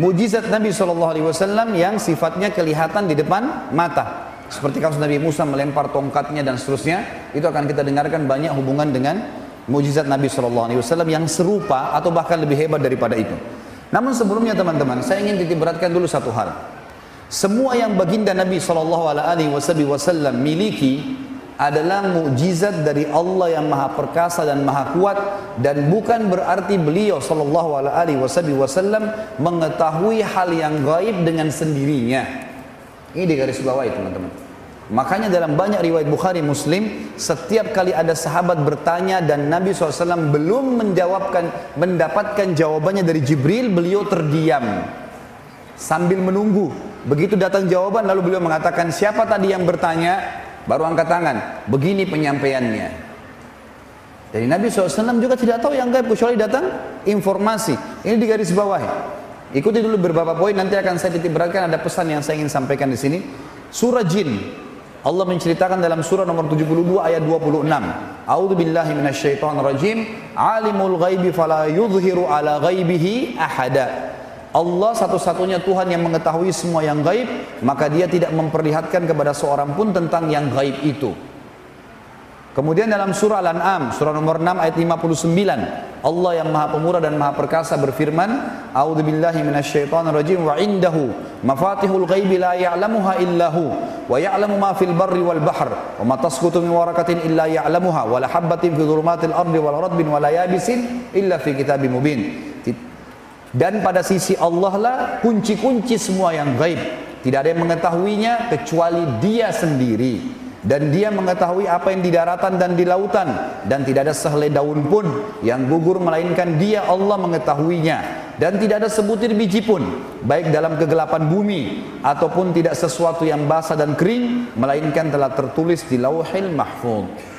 Mujizat Nabi SAW yang sifatnya kelihatan di depan mata. Seperti kasus Nabi Musa melempar tongkatnya dan seterusnya. Itu akan kita dengarkan banyak hubungan dengan mujizat Nabi SAW yang serupa atau bahkan lebih hebat daripada itu. Namun sebelumnya teman-teman, saya ingin titik beratkan dulu satu hal. Semua yang baginda Nabi SAW miliki adalah mukjizat dari Allah yang maha perkasa dan maha kuat dan bukan berarti beliau sallallahu alaihi wasallam mengetahui hal yang gaib dengan sendirinya. Ini di garis bawah teman-teman. Makanya dalam banyak riwayat Bukhari Muslim setiap kali ada sahabat bertanya dan Nabi SAW belum menjawabkan mendapatkan jawabannya dari Jibril beliau terdiam sambil menunggu begitu datang jawaban lalu beliau mengatakan siapa tadi yang bertanya Baru angkat tangan. Begini penyampaiannya. Jadi Nabi SAW juga tidak tahu yang gaib kecuali datang informasi. Ini di garis bawah. Ikuti dulu beberapa poin nanti akan saya titik beratkan ada pesan yang saya ingin sampaikan di sini. Surah Jin. Allah menceritakan dalam surah nomor 72 ayat 26. A'udzu billahi minasyaitonir rajim. Alimul ghaibi fala yudhiru ala ghaibihi ahada. Allah satu-satunya Tuhan yang mengetahui semua yang gaib, maka dia tidak memperlihatkan kepada seorang pun tentang yang gaib itu. Kemudian dalam surah Al-An'am, surah nomor 6 ayat 59, Allah yang Maha Pemurah dan Maha Perkasa berfirman, A'udzu billahi minasyaitonir rajim wa indahu mafatihul ghaibi la ya'lamuha illahu wa ya'lamu ma fil barri wal bahr wa ma tasqutu min waraqatin illa ya'lamuha wa la habatin fi dhulumatil ardi wal radbin wa la yabisin illa fi kitabim mubin. Dan pada sisi Allah lah kunci-kunci semua yang gaib. Tidak ada yang mengetahuinya kecuali dia sendiri. Dan dia mengetahui apa yang di daratan dan di lautan. Dan tidak ada sehelai daun pun yang gugur melainkan dia Allah mengetahuinya. Dan tidak ada sebutir biji pun. Baik dalam kegelapan bumi ataupun tidak sesuatu yang basah dan kering. Melainkan telah tertulis di lauhil mahfud.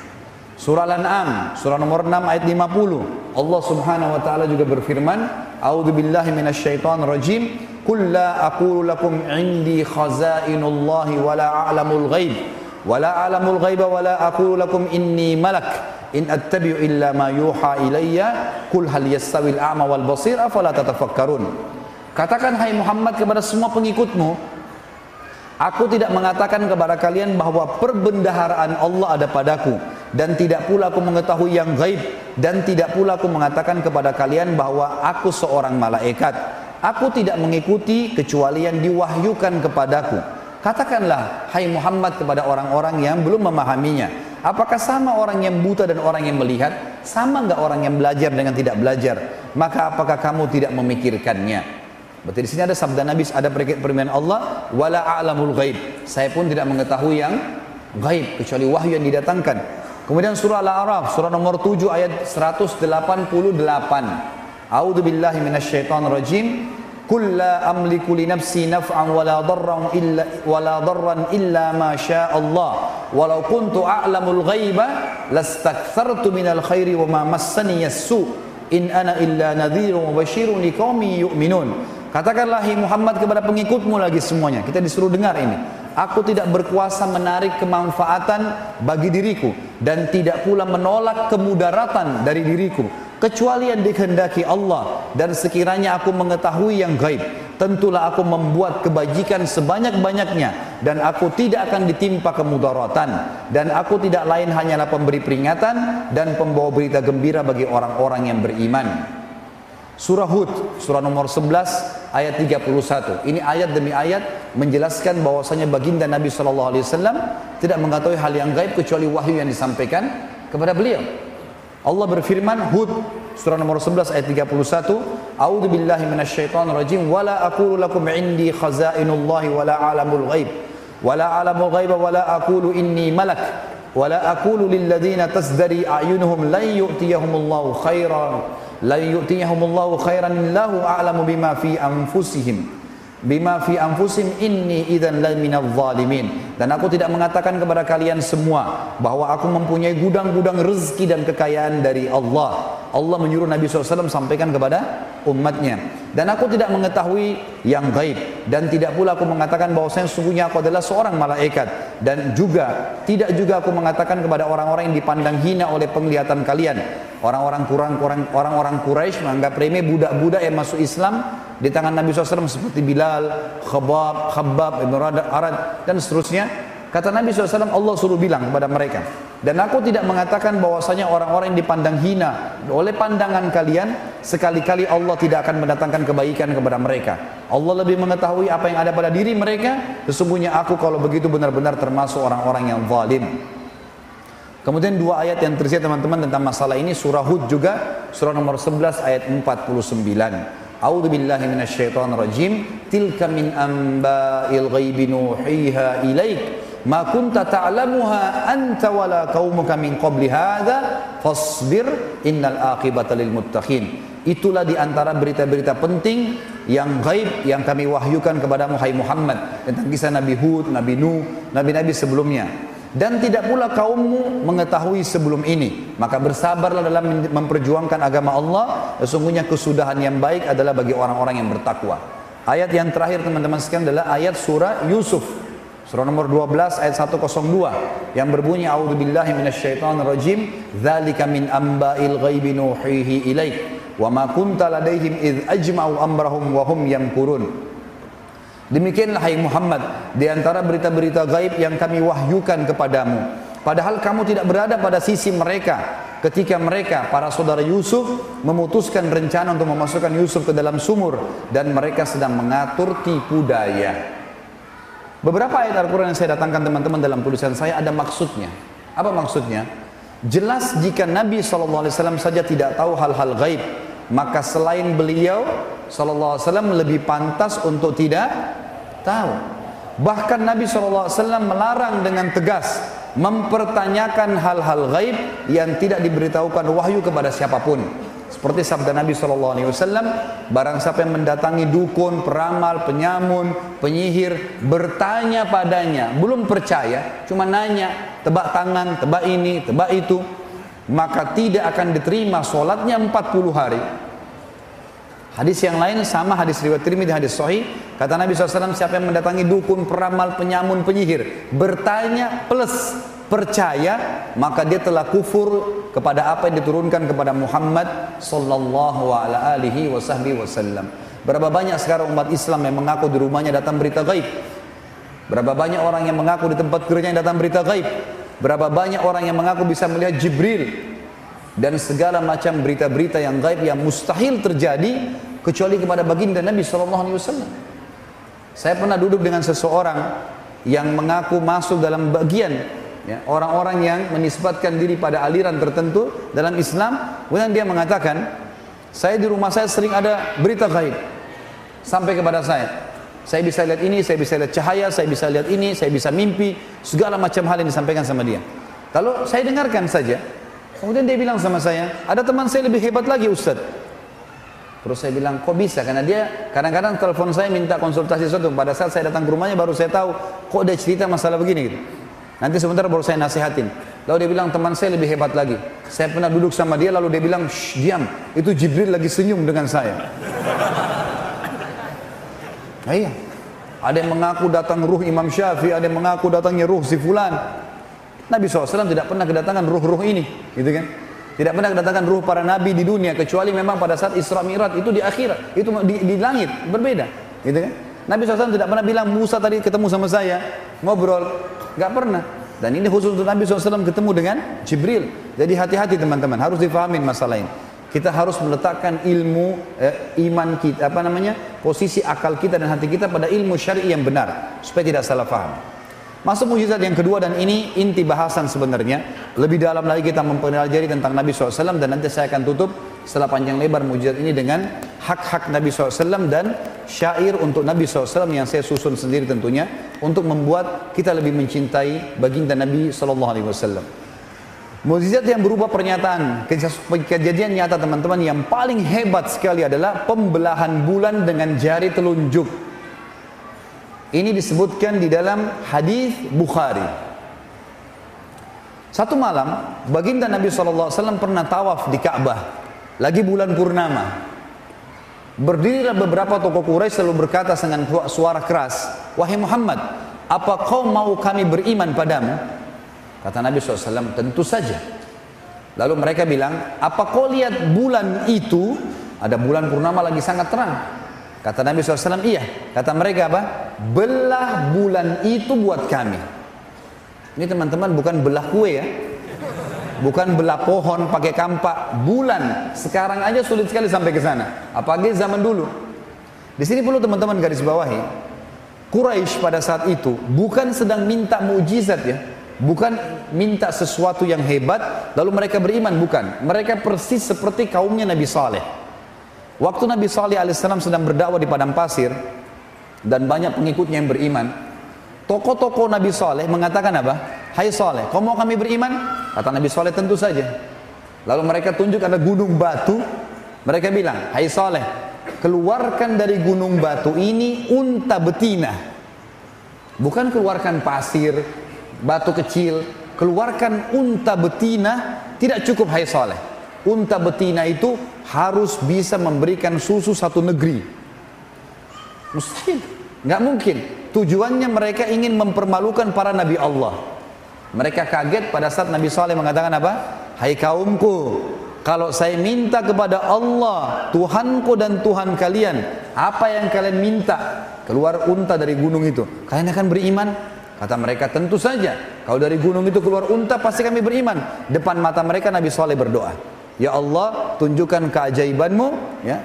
Surah Al-An'am, surah nomor 6 ayat 50. Allah Subhanahu wa taala juga berfirman, A'udzu billahi minasyaitonir rajim. Qul la aqulu lakum 'indi khaza'inullahi wa la a'lamul ghaib wa la a'lamul ghaiba wa la aqulu lakum inni malak in attabi'u illa ma yuha ilayya qul hal yastawil a'ma wal basir afala tatafakkarun. Katakan hai Muhammad kepada semua pengikutmu, Aku tidak mengatakan kepada kalian bahwa perbendaharaan Allah ada padaku dan tidak pula aku mengetahui yang gaib dan tidak pula aku mengatakan kepada kalian bahwa aku seorang malaikat. Aku tidak mengikuti kecuali yang diwahyukan kepadaku. Katakanlah, hai Muhammad kepada orang-orang yang belum memahaminya. Apakah sama orang yang buta dan orang yang melihat? Sama enggak orang yang belajar dengan tidak belajar? Maka apakah kamu tidak memikirkannya? Berarti di sini ada sabda Nabi, ada permintaan Allah, wala a'lamul ghaib. Saya pun tidak mengetahui yang gaib kecuali wahyu yang didatangkan. Kemudian surah Al-A'raf, surah nomor 7 ayat 188. A'udzu billahi minasyaitonir rajim. Qul la amliku li nafsi naf'an wala darran illa wala darran illa ma syaa Allah. Walau kuntu a'lamul ghaiba lastakthartu minal khairi wa ma massani as-su. In ana illa nadhirun wa basyirun liqaumin yu'minun. Katakanlah Muhammad kepada pengikutmu lagi semuanya. Kita disuruh dengar ini. Aku tidak berkuasa menarik kemanfaatan bagi diriku dan tidak pula menolak kemudaratan dari diriku kecuali yang dikehendaki Allah dan sekiranya aku mengetahui yang gaib tentulah aku membuat kebajikan sebanyak-banyaknya dan aku tidak akan ditimpa kemudaratan dan aku tidak lain hanyalah pemberi peringatan dan pembawa berita gembira bagi orang-orang yang beriman. Surah Hud, surah nomor 11 ayat 31. Ini ayat demi ayat menjelaskan bahwasanya baginda Nabi sallallahu alaihi wasallam tidak mengetahui hal yang gaib kecuali wahyu yang disampaikan kepada beliau. Allah berfirman Hud surah nomor 11 ayat 31, A'udzu billahi minasyaitonir rajim wala aqulu lakum indi khazainullahi wala a'lamul ghaib wala a'lamul ghaiba wala aqulu inni malak ولا أقول للذين تزدري أعينهم لن يؤتيهم الله خيرا لن يؤتيهم الله خيرا الله أعلم بما في أنفسهم. Bima fi anfusihim inni idzan la minadh zalimin. Dan aku tidak mengatakan kepada kalian semua bahwa aku mempunyai gudang-gudang rezeki dan kekayaan dari Allah. Allah menyuruh Nabi SAW sampaikan kepada umatnya. Dan aku tidak mengetahui yang gaib. Dan tidak pula aku mengatakan bahwasanya sungguhnya aku adalah seorang malaikat. Dan juga tidak juga aku mengatakan kepada orang-orang yang dipandang hina oleh penglihatan kalian. Orang-orang kurang orang-orang Quraisy menganggap remeh budak-budak yang masuk Islam di tangan Nabi SAW seperti Bilal, Khabab, Khabab, Ibn Arad dan seterusnya Kata Nabi SAW, Allah suruh bilang kepada mereka. Dan aku tidak mengatakan bahwasanya orang-orang yang dipandang hina oleh pandangan kalian, sekali-kali Allah tidak akan mendatangkan kebaikan kepada mereka. Allah lebih mengetahui apa yang ada pada diri mereka, sesungguhnya aku kalau begitu benar-benar termasuk orang-orang yang zalim. Kemudian dua ayat yang tersirat teman-teman tentang masalah ini surah Hud juga surah nomor 11 ayat 49. A'udzu billahi minasyaitonir rajim. Tilka min amba'il ghaibi nuhiha ilaik. Ma kunta ta'lamuha anta wala qaumuka min qabli hadha fasbir innal aqibata lil muttaqin. Itulah di antara berita-berita penting yang gaib yang kami wahyukan kepada Muhammad. Tentang kisah Nabi Hud, Nabi Nuh, nabi-nabi sebelumnya dan tidak pula kaummu mengetahui sebelum ini. Maka bersabarlah dalam memperjuangkan agama Allah. Sesungguhnya kesudahan yang baik adalah bagi orang-orang yang bertakwa. Ayat yang terakhir teman-teman sekalian adalah ayat surah Yusuf. Surah nomor 12 ayat 102 yang berbunyi a'udzubillahi minasyaitonir rajim dzalika min amba'il ghaibi nuhihi ilaik wa ma kunta ladaihim id ajma'u amrahum wa hum Demikianlah hai Muhammad di antara berita-berita gaib yang kami wahyukan kepadamu padahal kamu tidak berada pada sisi mereka ketika mereka para saudara Yusuf memutuskan rencana untuk memasukkan Yusuf ke dalam sumur dan mereka sedang mengatur tipu daya Beberapa ayat Al-Quran yang saya datangkan teman-teman dalam tulisan saya ada maksudnya. Apa maksudnya? Jelas jika Nabi SAW saja tidak tahu hal-hal gaib, maka selain beliau SAW lebih pantas untuk tidak tahu. Bahkan Nabi SAW melarang dengan tegas mempertanyakan hal-hal gaib yang tidak diberitahukan wahyu kepada siapa pun. Seperti sabda Nabi SAW, barang siapa yang mendatangi dukun, peramal, penyamun, penyihir, bertanya padanya, belum percaya, cuma nanya, tebak tangan, tebak ini, tebak itu, maka tidak akan diterima sholatnya 40 hari. Hadis yang lain sama hadis riwayat Tirmidzi hadis sahih kata Nabi SAW siapa yang mendatangi dukun peramal penyamun penyihir bertanya plus percaya maka dia telah kufur kepada apa yang diturunkan kepada Muhammad sallallahu alaihi wasallam. Berapa banyak sekarang umat Islam yang mengaku di rumahnya datang berita gaib? Berapa banyak orang yang mengaku di tempat kerjanya datang berita gaib? Berapa banyak orang yang mengaku bisa melihat Jibril dan segala macam berita-berita yang gaib yang mustahil terjadi kecuali kepada baginda Nabi sallallahu alaihi wasallam. Saya pernah duduk dengan seseorang yang mengaku masuk dalam bagian ya, orang-orang yang menisbatkan diri pada aliran tertentu dalam Islam kemudian dia mengatakan saya di rumah saya sering ada berita gaib sampai kepada saya saya bisa lihat ini, saya bisa lihat cahaya, saya bisa lihat ini, saya bisa mimpi, segala macam hal yang disampaikan sama dia. Kalau saya dengarkan saja, kemudian dia bilang sama saya, ada teman saya lebih hebat lagi Ustaz. Terus saya bilang, kok bisa? Karena dia kadang-kadang telepon saya minta konsultasi sesuatu. Pada saat saya datang ke rumahnya baru saya tahu, kok dia cerita masalah begini gitu. Nanti sebentar baru saya nasihatin. Lalu dia bilang teman saya lebih hebat lagi. Saya pernah duduk sama dia lalu dia bilang, Shh, diam. Itu Jibril lagi senyum dengan saya. Nah, iya. Ada yang mengaku datang ruh Imam Syafi'i, ada yang mengaku datangnya ruh si fulan. Nabi SAW tidak pernah kedatangan ruh-ruh ini, gitu kan? Tidak pernah kedatangan ruh para nabi di dunia kecuali memang pada saat Isra Mi'raj itu di akhirat, itu di, di langit berbeda, gitu kan? Nabi SAW tidak pernah bilang Musa tadi ketemu sama saya ngobrol Gak pernah. Dan ini khusus untuk Nabi SAW ketemu dengan Jibril. Jadi hati-hati teman-teman, harus difahamin masalah ini. Kita harus meletakkan ilmu eh, iman kita, apa namanya, posisi akal kita dan hati kita pada ilmu syari yang benar, supaya tidak salah faham. Masuk mujizat yang kedua dan ini inti bahasan sebenarnya. Lebih dalam lagi kita mempelajari tentang Nabi SAW dan nanti saya akan tutup setelah panjang lebar mujizat ini dengan hak-hak Nabi SAW dan syair untuk Nabi SAW yang saya susun sendiri tentunya untuk membuat kita lebih mencintai baginda Nabi SAW. Mujizat yang berupa pernyataan, kejadian nyata teman-teman yang paling hebat sekali adalah pembelahan bulan dengan jari telunjuk. Ini disebutkan di dalam hadis Bukhari. Satu malam, baginda Nabi SAW pernah tawaf di Ka'bah. Lagi bulan purnama. Berdirilah beberapa tokoh Quraisy selalu berkata dengan suara keras, Wahai Muhammad, apa kau mau kami beriman padamu? Kata Nabi SAW, tentu saja. Lalu mereka bilang, apa kau lihat bulan itu? Ada bulan purnama lagi sangat terang. Kata Nabi SAW, iya. Kata mereka apa? Belah bulan itu buat kami. Ini teman-teman bukan belah kue ya. Bukan belah pohon pakai kampak, bulan. Sekarang aja sulit sekali sampai ke sana. Apalagi zaman dulu. Di sini perlu teman-teman garis bawahi. Quraisy pada saat itu bukan sedang minta mujizat ya. Bukan minta sesuatu yang hebat lalu mereka beriman bukan. Mereka persis seperti kaumnya Nabi Saleh. Waktu Nabi Saleh alaihissalam sedang berdakwah di padang pasir dan banyak pengikutnya yang beriman, tokoh-tokoh Nabi Saleh mengatakan apa? Hai Saleh, kau mau kami beriman? Kata Nabi Saleh tentu saja. Lalu mereka tunjuk ada gunung batu. Mereka bilang, Hai Saleh, keluarkan dari gunung batu ini unta betina. Bukan keluarkan pasir, batu kecil, keluarkan unta betina, tidak cukup Hai Saleh. Unta betina itu harus bisa memberikan susu satu negeri. Mustahil, nggak mungkin. Tujuannya mereka ingin mempermalukan para nabi Allah. Mereka kaget pada saat Nabi Saleh mengatakan apa? Hai kaumku, kalau saya minta kepada Allah, Tuhanku dan Tuhan kalian, apa yang kalian minta? Keluar unta dari gunung itu. Kalian akan beriman? Kata mereka, tentu saja. Kalau dari gunung itu keluar unta, pasti kami beriman. Depan mata mereka Nabi Saleh berdoa. Ya Allah, tunjukkan keajaibanmu, ya,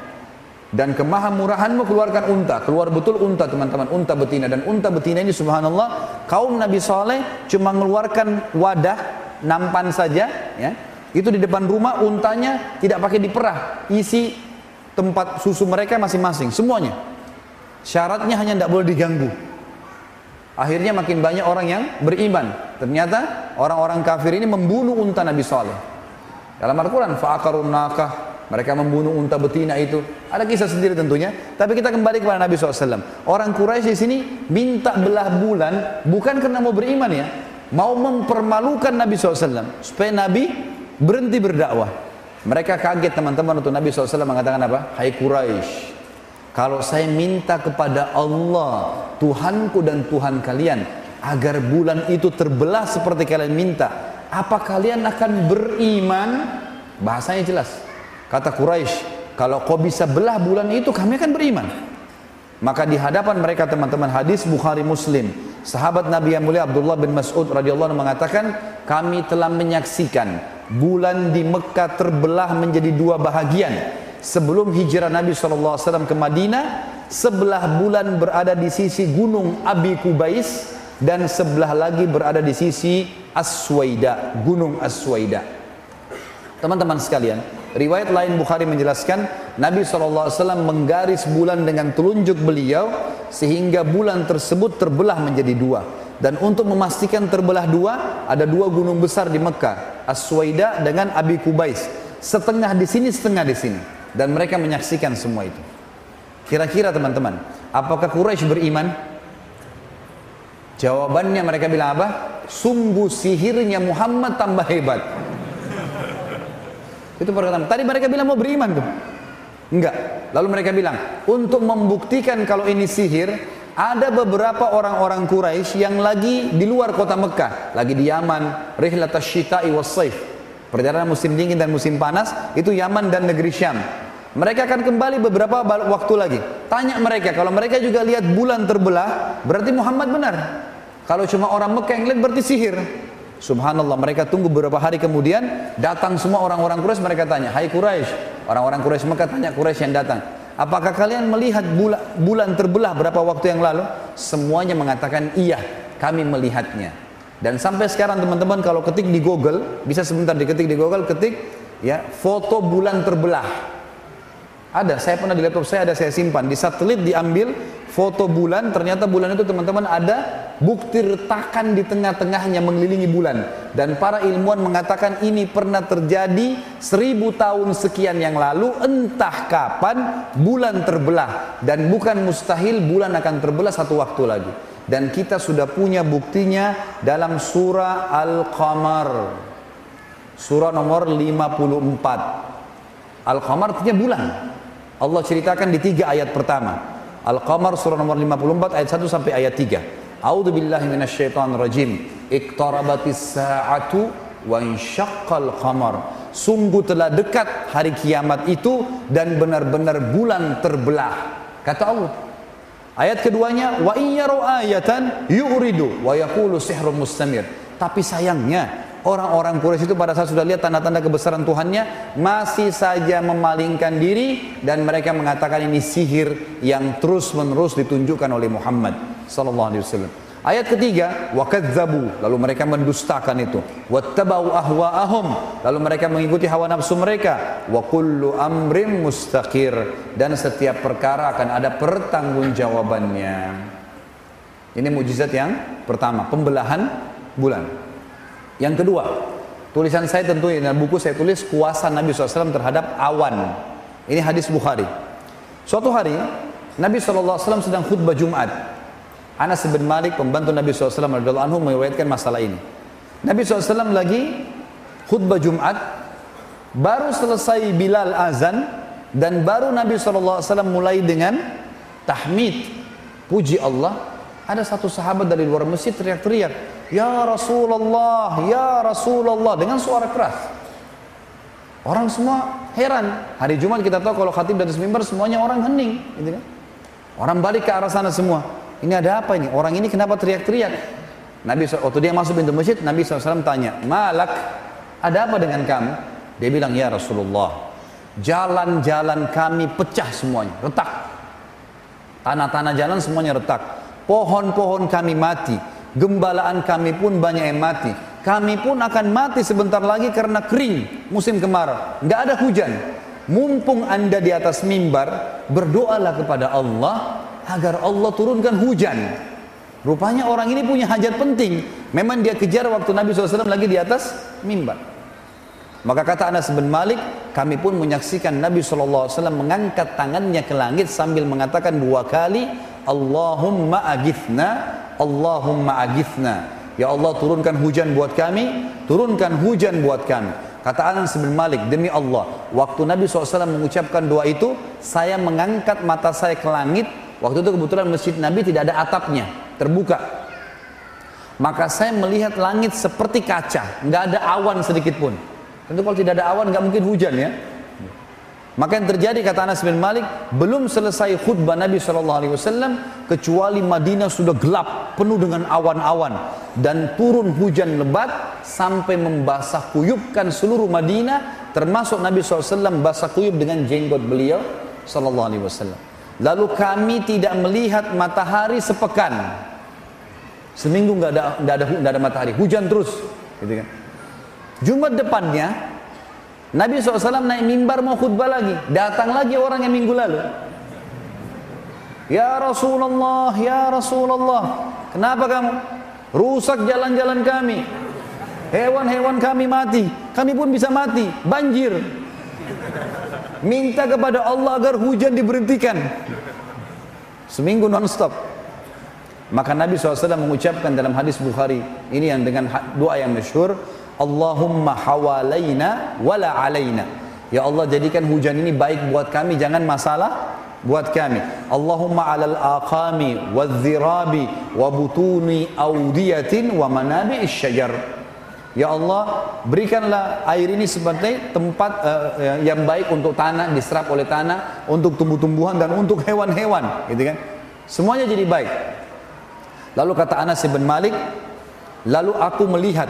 dan kemahamurahanmu keluarkan unta. Keluar betul unta teman-teman. Unta betina. Dan unta betina ini subhanallah kaum Nabi Saleh cuma mengeluarkan wadah nampan saja ya. Itu di depan rumah untanya tidak pakai diperah. Isi tempat susu mereka masing-masing semuanya. Syaratnya hanya tidak boleh diganggu. Akhirnya makin banyak orang yang beriman. Ternyata orang-orang kafir ini membunuh unta Nabi Saleh dalam Al-Quran fa'akarun nakah mereka membunuh unta betina itu. Ada kisah sendiri tentunya. Tapi kita kembali kepada Nabi SAW. Orang Quraisy di sini minta belah bulan bukan karena mau beriman ya. Mau mempermalukan Nabi SAW. Supaya Nabi berhenti berdakwah. Mereka kaget teman-teman untuk Nabi SAW mengatakan apa? Hai Quraisy. Kalau saya minta kepada Allah, Tuhanku dan Tuhan kalian, agar bulan itu terbelah seperti kalian minta, apa kalian akan beriman? Bahasanya jelas. Kata Quraisy, kalau kau bisa belah bulan itu kami akan beriman. Maka di hadapan mereka teman-teman hadis Bukhari Muslim, sahabat Nabi yang mulia Abdullah bin Mas'ud radhiyallahu mengatakan, kami telah menyaksikan bulan di Mekah terbelah menjadi dua bahagian. Sebelum hijrah Nabi SAW ke Madinah, sebelah bulan berada di sisi gunung Abi Kubais dan sebelah lagi berada di sisi Aswaida, gunung Aswaida. Teman-teman sekalian, Riwayat lain Bukhari menjelaskan Nabi SAW menggaris bulan dengan telunjuk beliau sehingga bulan tersebut terbelah menjadi dua. Dan untuk memastikan terbelah dua, ada dua gunung besar di Mekah, Aswaida dengan Abi Kubais. Setengah di sini, setengah di sini. Dan mereka menyaksikan semua itu. Kira-kira teman-teman, apakah Quraisy beriman? Jawabannya mereka bilang apa? Sungguh sihirnya Muhammad tambah hebat. Itu perkataan. Tadi mereka bilang mau beriman tuh. Enggak. Lalu mereka bilang, untuk membuktikan kalau ini sihir, ada beberapa orang-orang Quraisy yang lagi di luar kota Mekah, lagi di Yaman, rihlat syita'i was saif. Perjalanan musim dingin dan musim panas itu Yaman dan negeri Syam. Mereka akan kembali beberapa waktu lagi. Tanya mereka, kalau mereka juga lihat bulan terbelah, berarti Muhammad benar. Kalau cuma orang Mekah yang lihat berarti sihir. Subhanallah mereka tunggu beberapa hari kemudian datang semua orang-orang Quraisy mereka tanya, "Hai Quraisy." Orang-orang Quraisy Mekah tanya Quraisy yang datang, "Apakah kalian melihat bulan, bulan terbelah berapa waktu yang lalu?" Semuanya mengatakan, "Iya, kami melihatnya." Dan sampai sekarang teman-teman kalau ketik di Google, bisa sebentar diketik di Google, ketik ya foto bulan terbelah. Ada, saya pernah di laptop saya ada saya simpan. Di satelit diambil foto bulan, ternyata bulan itu teman-teman ada bukti retakan di tengah-tengahnya mengelilingi bulan. Dan para ilmuwan mengatakan ini pernah terjadi seribu tahun sekian yang lalu, entah kapan bulan terbelah. Dan bukan mustahil bulan akan terbelah satu waktu lagi. Dan kita sudah punya buktinya dalam surah Al-Qamar. Surah nomor 54. Al-Qamar artinya bulan. Allah ceritakan di tiga ayat pertama. Al-Qamar surah nomor 54 ayat 1 sampai ayat 3. A'udzu billahi minasyaitonir rajim. Iqtarabatis sa'atu wa insyaqqal qamar. Sungguh telah dekat hari kiamat itu dan benar-benar bulan terbelah. Kata Allah. Ayat keduanya wa iyyaru ayatan yu'ridu wa yaqulu sihrun mustamir. Tapi sayangnya orang-orang Quraisy itu pada saat sudah lihat tanda-tanda kebesaran Tuhannya masih saja memalingkan diri dan mereka mengatakan ini sihir yang terus-menerus ditunjukkan oleh Muhammad sallallahu alaihi wasallam. Ayat ketiga, wakadzabu, lalu mereka mendustakan itu. Wattabau ahwa'ahum, lalu mereka mengikuti hawa nafsu mereka. Wa kullu amrim mustaqir, dan setiap perkara akan ada pertanggungjawabannya. Ini mujizat yang pertama, pembelahan bulan. Yang kedua, tulisan saya tentu dalam buku saya tulis kuasa Nabi SAW terhadap awan. Ini hadis Bukhari. Suatu hari, Nabi SAW sedang khutbah Jumat. Anas bin Malik pembantu Nabi SAW anhu meriwayatkan masalah ini. Nabi SAW lagi khutbah Jumat, baru selesai Bilal azan dan baru Nabi SAW mulai dengan tahmid, puji Allah. Ada satu sahabat dari luar masjid teriak-teriak, Ya Rasulullah, Ya Rasulullah dengan suara keras. Orang semua heran. Hari Jumat kita tahu kalau khatib dari mimbar semuanya orang hening, gitu kan? Orang balik ke arah sana semua. Ini ada apa ini? Orang ini kenapa teriak-teriak? Nabi waktu dia masuk pintu masjid, Nabi SAW tanya, Malak, ada apa dengan kamu? Dia bilang, ya Rasulullah, jalan-jalan kami pecah semuanya, retak. Tanah-tanah jalan semuanya retak. Pohon-pohon kami mati. Gembalaan kami pun banyak yang mati. Kami pun akan mati sebentar lagi karena kering musim kemarau. Nggak ada hujan. Mumpung anda di atas mimbar, berdoalah kepada Allah agar Allah turunkan hujan. Rupanya orang ini punya hajat penting. Memang dia kejar waktu Nabi SAW lagi di atas mimbar. Maka kata Anas bin Malik, kami pun menyaksikan Nabi SAW mengangkat tangannya ke langit sambil mengatakan dua kali, Allahumma agithna, Allahumma agithna. Ya Allah turunkan hujan buat kami, turunkan hujan buat kami. Kata Anas bin Malik, demi Allah, waktu Nabi SAW mengucapkan doa itu, saya mengangkat mata saya ke langit, Waktu itu kebetulan masjid Nabi tidak ada atapnya, terbuka. Maka saya melihat langit seperti kaca, nggak ada awan sedikit pun. Tentu kalau tidak ada awan nggak mungkin hujan ya. Maka yang terjadi kata Anas bin Malik, belum selesai khutbah Nabi SAW kecuali Madinah sudah gelap, penuh dengan awan-awan dan turun hujan lebat sampai membasah kuyupkan seluruh Madinah, termasuk Nabi SAW basah kuyup dengan jenggot beliau SAW. Lalu kami tidak melihat matahari sepekan. Seminggu nggak ada nggak ada ada matahari, hujan terus, gitu kan. Jumat depannya Nabi SAW naik mimbar mau khutbah lagi, datang lagi orang yang minggu lalu. Ya Rasulullah, ya Rasulullah, kenapa kamu rusak jalan-jalan kami? Hewan-hewan kami mati, kami pun bisa mati, banjir. Minta kepada Allah agar hujan diberhentikan. Seminggu non-stop. Maka Nabi SAW mengucapkan dalam hadis Bukhari, ini yang dengan doa yang masyhur, Allahumma hawalaina wala alaina. Ya Allah jadikan hujan ini baik buat kami, jangan masalah buat kami. Allahumma alal aqami wadh-dhirabi wa butuni awdiyatin wa manabi syajar. Ya Allah, berikanlah air ini seperti tempat uh, yang baik untuk tanah, diserap oleh tanah, untuk tumbuh-tumbuhan dan untuk hewan-hewan, gitu kan? Semuanya jadi baik. Lalu kata Anas bin Malik, lalu aku melihat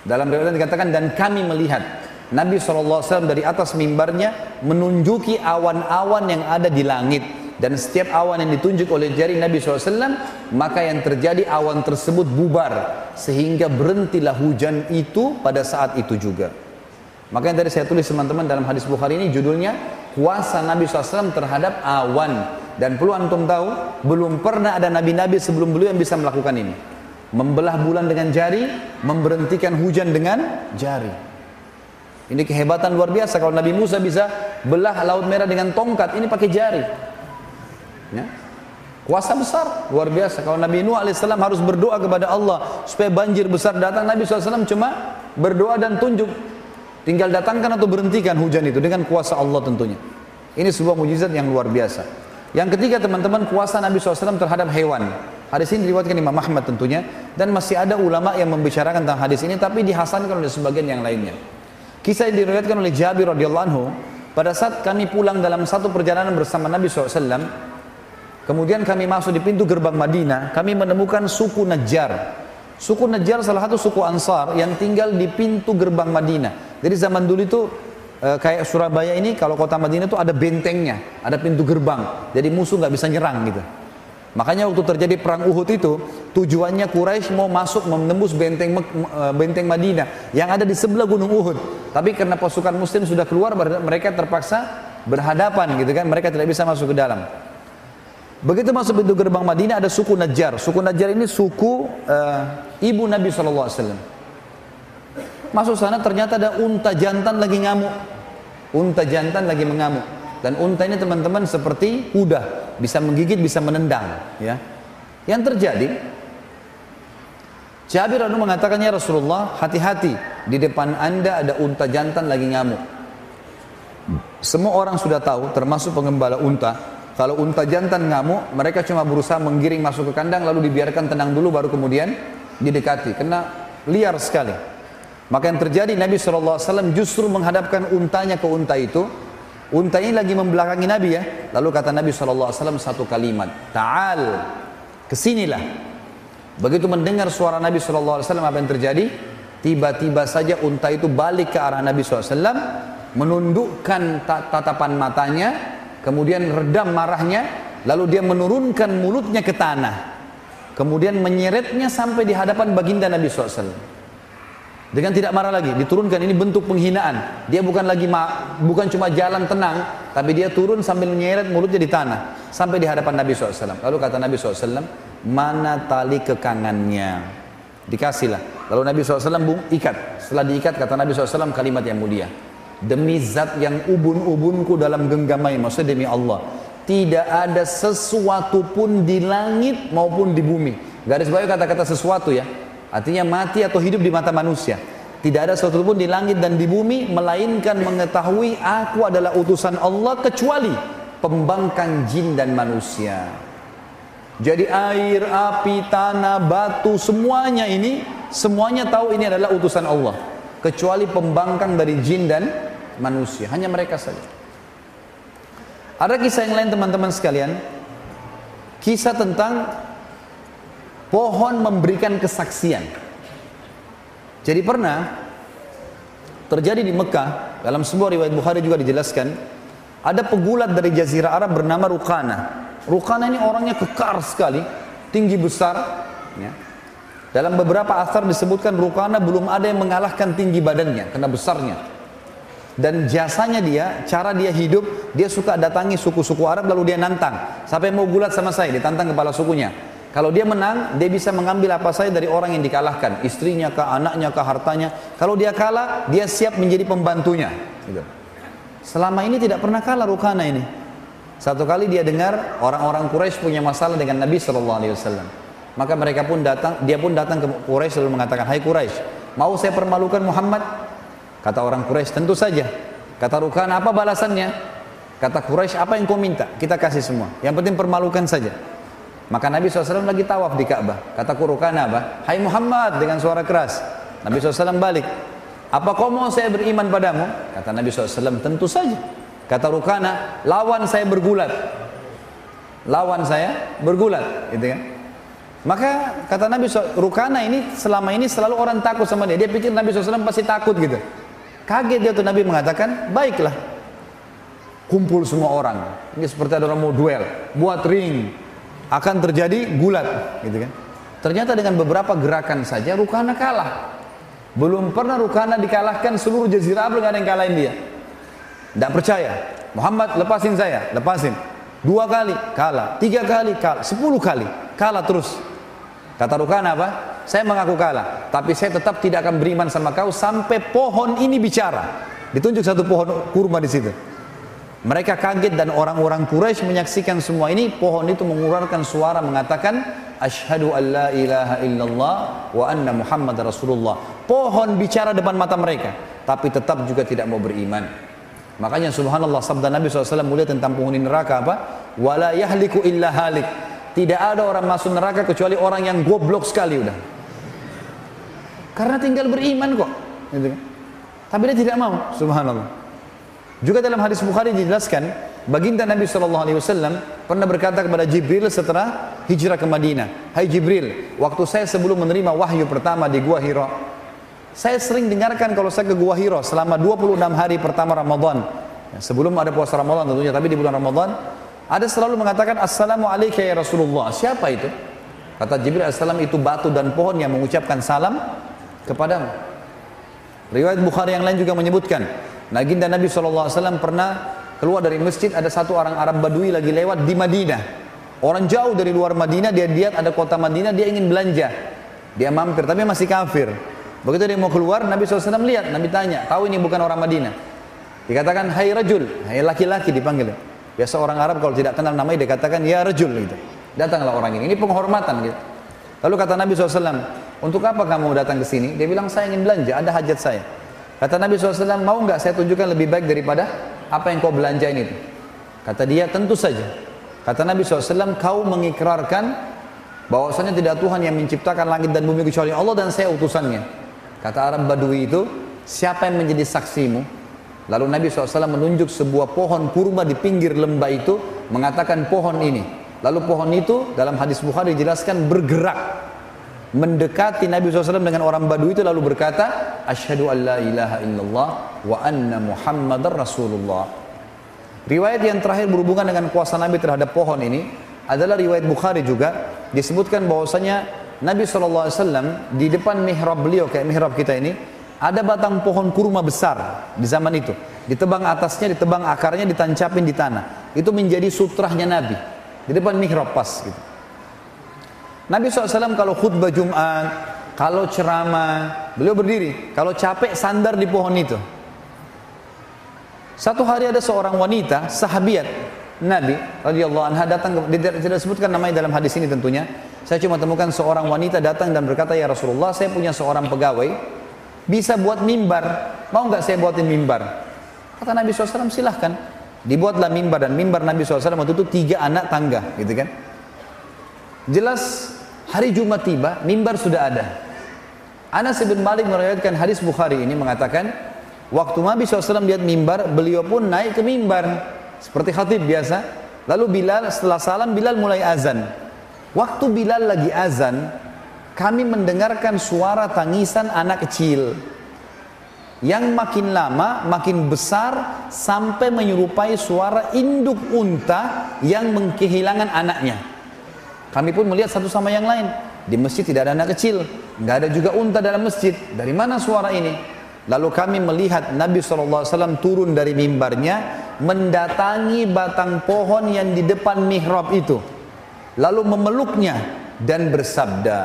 dalam riwayat dikatakan dan kami melihat Nabi SAW dari atas mimbarnya menunjuki awan-awan yang ada di langit. Dan setiap awan yang ditunjuk oleh jari Nabi SAW maka yang terjadi awan tersebut bubar sehingga berhentilah hujan itu pada saat itu juga. Maka yang tadi saya tulis teman-teman dalam hadis Bukhari ini judulnya kuasa Nabi SAW terhadap awan. Dan perlu antum tahu belum pernah ada nabi-nabi sebelum beliau yang bisa melakukan ini membelah bulan dengan jari memberhentikan hujan dengan jari ini kehebatan luar biasa kalau Nabi Musa bisa belah laut merah dengan tongkat ini pakai jari Ya. Kuasa besar, luar biasa. Kalau Nabi Nuh alaihissalam harus berdoa kepada Allah supaya banjir besar datang, Nabi SAW cuma berdoa dan tunjuk. Tinggal datangkan atau berhentikan hujan itu dengan kuasa Allah tentunya. Ini sebuah mujizat yang luar biasa. Yang ketiga teman-teman kuasa Nabi SAW terhadap hewan. Hadis ini diriwayatkan Imam Ahmad tentunya. Dan masih ada ulama yang membicarakan tentang hadis ini tapi dihasankan oleh sebagian yang lainnya. Kisah yang diriwayatkan oleh Jabir radhiyallahu anhu pada saat kami pulang dalam satu perjalanan bersama Nabi SAW kemudian kami masuk di pintu gerbang Madinah kami menemukan suku Najjar. Suku Najjar salah satu suku Ansar yang tinggal di pintu gerbang Madinah. Jadi zaman dulu itu e, kayak Surabaya ini kalau kota Madinah itu ada bentengnya ada pintu gerbang. Jadi musuh nggak bisa nyerang gitu Makanya waktu terjadi perang Uhud itu tujuannya Quraisy mau masuk menembus benteng eh, benteng Madinah yang ada di sebelah gunung Uhud. Tapi karena pasukan muslim sudah keluar mereka terpaksa berhadapan gitu kan, mereka tidak bisa masuk ke dalam. Begitu masuk pintu gerbang Madinah ada suku Najjar. Suku Najjar ini suku uh, ibu Nabi SAW. Masuk sana ternyata ada unta jantan lagi ngamuk. Unta jantan lagi mengamuk. Dan unta ini teman-teman seperti kuda, bisa menggigit, bisa menendang, ya. Yang terjadi Jabir anu mengatakannya Rasulullah, hati-hati di depan Anda ada unta jantan lagi ngamuk. Semua orang sudah tahu, termasuk pengembala unta, kalau unta jantan ngamuk, mereka cuma berusaha menggiring masuk ke kandang lalu dibiarkan tenang dulu baru kemudian didekati karena liar sekali. Maka yang terjadi Nabi SAW justru menghadapkan untanya ke unta itu Unta ini lagi membelakangi Nabi ya. Lalu kata Nabi SAW satu kalimat. Ta'al. Ke sinilah. Begitu mendengar suara Nabi SAW apa yang terjadi? Tiba-tiba saja unta itu balik ke arah Nabi SAW. Menundukkan tatapan matanya. Kemudian redam marahnya. Lalu dia menurunkan mulutnya ke tanah. Kemudian menyeretnya sampai di hadapan baginda Nabi SAW. Dengan tidak marah lagi, diturunkan ini bentuk penghinaan. Dia bukan lagi ma bukan cuma jalan tenang, tapi dia turun sambil menyeret mulutnya di tanah sampai di hadapan Nabi SAW. Lalu kata Nabi SAW, mana tali kekangannya? Dikasihlah. Lalu Nabi SAW bung, ikat. Setelah diikat kata Nabi SAW kalimat yang mulia. Demi zat yang ubun-ubunku dalam genggamai, maksudnya demi Allah. Tidak ada sesuatu pun di langit maupun di bumi. Garis bawah kata-kata sesuatu ya Artinya mati atau hidup di mata manusia. Tidak ada sesuatu pun di langit dan di bumi melainkan mengetahui aku adalah utusan Allah kecuali pembangkang jin dan manusia. Jadi air, api, tanah, batu, semuanya ini semuanya tahu ini adalah utusan Allah. Kecuali pembangkang dari jin dan manusia. Hanya mereka saja. Ada kisah yang lain teman-teman sekalian. Kisah tentang pohon memberikan kesaksian. Jadi pernah terjadi di Mekah dalam sebuah riwayat Bukhari juga dijelaskan ada pegulat dari jazirah Arab bernama Rukana. Rukana ini orangnya kekar sekali, tinggi besar. Ya. Dalam beberapa asar disebutkan Rukana belum ada yang mengalahkan tinggi badannya karena besarnya. Dan jasanya dia, cara dia hidup, dia suka datangi suku-suku Arab lalu dia nantang. Sampai mau gulat sama saya, ditantang kepala sukunya. Kalau dia menang, dia bisa mengambil apa saja dari orang yang dikalahkan, istrinya kah, anaknya kah, hartanya. Kalau dia kalah, dia siap menjadi pembantunya. Gitu. Selama ini tidak pernah kalah Rukana ini. Satu kali dia dengar orang-orang Quraisy punya masalah dengan Nabi Shallallahu Alaihi Wasallam. Maka mereka pun datang, dia pun datang ke Quraisy lalu mengatakan, Hai Quraisy, mau saya permalukan Muhammad? Kata orang Quraisy, tentu saja. Kata Rukana, apa balasannya? Kata Quraisy, apa yang kau minta? Kita kasih semua. Yang penting permalukan saja. Maka Nabi SAW lagi tawaf di Ka'bah. Kata Kurukana apa? Hai Muhammad dengan suara keras. Nabi SAW balik. Apa kau mau saya beriman padamu? Kata Nabi SAW, tentu saja. Kata Rukana, lawan saya bergulat. Lawan saya bergulat, gitu kan? Maka kata Nabi SAW, Rukana ini selama ini selalu orang takut sama dia. Dia pikir Nabi SAW pasti takut gitu. Kaget dia tuh Nabi mengatakan, baiklah. Kumpul semua orang. Ini seperti ada orang mau duel. Buat ring, akan terjadi gulat gitu kan? Ternyata dengan beberapa gerakan saja Rukana kalah. Belum pernah Rukana dikalahkan seluruh jazirah Arab ada yang kalahin dia. Tidak percaya. Muhammad lepasin saya. Lepasin. Dua kali kalah. Tiga kali kalah. Sepuluh kali kalah terus. Kata Rukana apa? Saya mengaku kalah tapi saya tetap tidak akan beriman sama kau sampai pohon ini bicara. Ditunjuk satu pohon kurma di situ mereka kaget dan orang-orang Quraisy menyaksikan semua ini. Pohon itu mengeluarkan suara mengatakan, Ashhadu an la ilaha illallah wa anna Muhammad Rasulullah. Pohon bicara depan mata mereka, tapi tetap juga tidak mau beriman. Makanya subhanallah sabda Nabi SAW mulia tentang penghuni neraka apa? Wala yahliku illa halik. Tidak ada orang masuk neraka kecuali orang yang goblok sekali udah. Karena tinggal beriman kok. Gitu kan? Tapi dia tidak mau, subhanallah. Juga dalam hadis Bukhari dijelaskan, baginda Nabi SAW pernah berkata kepada Jibril setelah hijrah ke Madinah, Hai Jibril, waktu saya sebelum menerima wahyu pertama di Gua Hira, saya sering dengarkan kalau saya ke Gua Hira selama 26 hari pertama Ramadan. Ya, sebelum ada puasa Ramadan tentunya, tapi di bulan Ramadan ada selalu mengatakan Assalamualaikum ya Rasulullah. Siapa itu? Kata Jibril Assalam itu batu dan pohon yang mengucapkan salam kepadamu. Riwayat Bukhari yang lain juga menyebutkan, Naginda Nabi SAW pernah keluar dari masjid ada satu orang Arab Badui lagi lewat di Madinah. Orang jauh dari luar Madinah, dia lihat ada kota Madinah, dia ingin belanja. Dia mampir, tapi masih kafir. Begitu dia mau keluar, Nabi SAW lihat, Nabi tanya, tahu ini bukan orang Madinah. Dikatakan, hai rajul, hai laki-laki dipanggil. Biasa orang Arab kalau tidak kenal namanya dikatakan, ya rajul gitu. Datanglah orang ini, ini penghormatan gitu. Lalu kata Nabi SAW, untuk apa kamu datang ke sini? Dia bilang, saya ingin belanja, ada hajat saya. Kata Nabi SAW, mau nggak saya tunjukkan lebih baik daripada apa yang kau belanjain itu? Kata dia, tentu saja. Kata Nabi SAW, kau mengikrarkan bahwasanya tidak Tuhan yang menciptakan langit dan bumi kecuali Allah dan saya utusannya. Kata Arab Badui itu, siapa yang menjadi saksimu? Lalu Nabi SAW menunjuk sebuah pohon kurma di pinggir lembah itu, mengatakan pohon ini. Lalu pohon itu dalam hadis Bukhari dijelaskan bergerak mendekati Nabi SAW dengan orang Badui itu lalu berkata Asyhadu an la ilaha illallah wa anna muhammadar rasulullah. Riwayat yang terakhir berhubungan dengan kuasa Nabi terhadap pohon ini adalah riwayat Bukhari juga. Disebutkan bahwasanya Nabi SAW di depan mihrab beliau kayak mihrab kita ini ada batang pohon kurma besar di zaman itu. Ditebang atasnya ditebang akarnya ditancapin di tanah. Itu menjadi sutrahnya Nabi. Di depan mihrab pas gitu Nabi SAW kalau khutbah Jumat kalau ceramah beliau berdiri kalau capek sandar di pohon itu satu hari ada seorang wanita sahabiat Nabi radhiyallahu anha datang tidak disebutkan namanya dalam hadis ini tentunya saya cuma temukan seorang wanita datang dan berkata, Ya Rasulullah, saya punya seorang pegawai, bisa buat mimbar. Mau nggak saya buatin mimbar? Kata Nabi SAW, silahkan. Dibuatlah mimbar dan mimbar Nabi SAW waktu itu tiga anak tangga, gitu kan? Jelas hari Jumat tiba, mimbar sudah ada. Anas bin Malik meriwayatkan hadis Bukhari ini mengatakan, waktu Nabi SAW lihat mimbar, beliau pun naik ke mimbar seperti khatib biasa. Lalu Bilal setelah salam Bilal mulai azan. Waktu Bilal lagi azan, kami mendengarkan suara tangisan anak kecil yang makin lama makin besar sampai menyerupai suara induk unta yang mengkehilangan anaknya. Kami pun melihat satu sama yang lain. Di masjid tidak ada anak kecil, nggak ada juga unta dalam masjid. Dari mana suara ini? Lalu kami melihat Nabi SAW turun dari mimbarnya mendatangi batang pohon yang di depan mihrab itu lalu memeluknya dan bersabda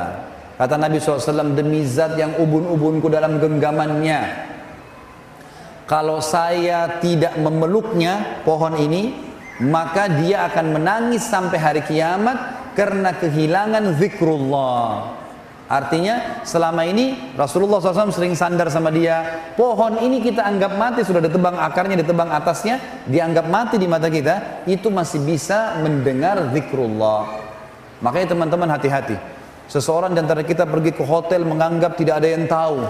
kata Nabi SAW demi zat yang ubun-ubunku dalam genggamannya kalau saya tidak memeluknya pohon ini maka dia akan menangis sampai hari kiamat karena kehilangan zikrullah. Artinya selama ini Rasulullah SAW sering sandar sama dia. Pohon ini kita anggap mati Sudah ditebang akarnya, ditebang atasnya Dianggap mati di mata kita Itu masih bisa mendengar zikrullah. Makanya teman-teman hati-hati. Seseorang di antara kita pergi ke hotel Menganggap tidak ada yang tahu.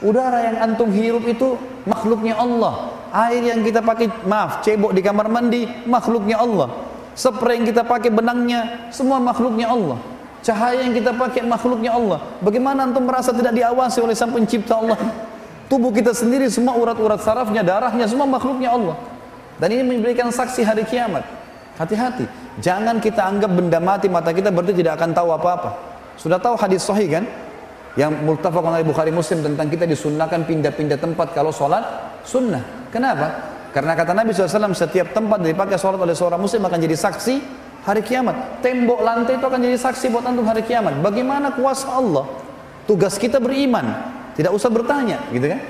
Udara yang antum hirup itu Makhluknya Allah. Air yang kita pakai, maaf, cebok di kamar mandi Makhluknya Allah Spray yang kita pakai benangnya Semua makhluknya Allah Cahaya yang kita pakai makhluknya Allah. Bagaimana antum merasa tidak diawasi oleh sang pencipta Allah? Tubuh kita sendiri semua urat-urat sarafnya, darahnya semua makhluknya Allah. Dan ini memberikan saksi hari kiamat. Hati-hati. Jangan kita anggap benda mati mata kita berarti tidak akan tahu apa-apa. Sudah tahu hadis sahih kan? Yang multafaq oleh Bukhari Muslim tentang kita disunnahkan pindah-pindah tempat kalau sholat sunnah. Kenapa? Karena kata Nabi SAW setiap tempat dipakai sholat oleh seorang muslim akan jadi saksi hari kiamat. Tembok lantai itu akan jadi saksi buat antum hari kiamat. Bagaimana kuasa Allah? Tugas kita beriman, tidak usah bertanya, gitu kan?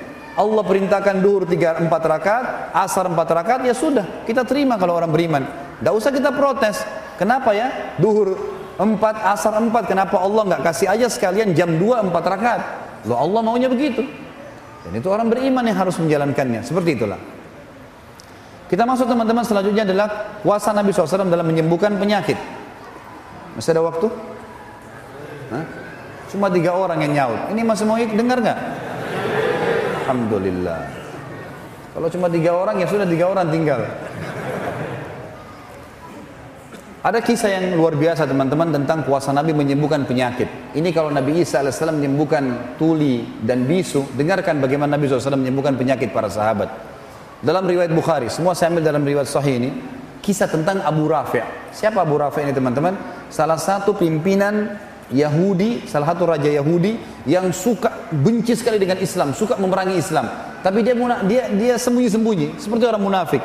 Allah perintahkan duhur tiga empat rakaat, asar empat rakaat, ya sudah, kita terima kalau orang beriman. Tidak usah kita protes. Kenapa ya? Duhur empat, asar empat, kenapa Allah nggak kasih aja sekalian jam dua empat rakaat? Loh Allah maunya begitu. Dan itu orang beriman yang harus menjalankannya. Seperti itulah. Kita masuk teman-teman selanjutnya adalah kuasa Nabi SAW dalam menyembuhkan penyakit. Masih ada waktu? Hah? Cuma tiga orang yang nyaut. Ini masih mau dengar nggak? Alhamdulillah. Kalau cuma tiga orang ya sudah tiga orang tinggal. Ada kisah yang luar biasa teman-teman tentang kuasa Nabi menyembuhkan penyakit. Ini kalau Nabi Isa AS menyembuhkan tuli dan bisu, dengarkan bagaimana Nabi SAW menyembuhkan penyakit para sahabat. Dalam riwayat Bukhari, semua saya ambil dalam riwayat Sahih ini, kisah tentang Abu Rafi'. Siapa Abu Rafi' ini teman-teman? Salah satu pimpinan Yahudi, salah satu raja Yahudi yang suka benci sekali dengan Islam, suka memerangi Islam. Tapi dia dia dia sembunyi-sembunyi, seperti orang munafik.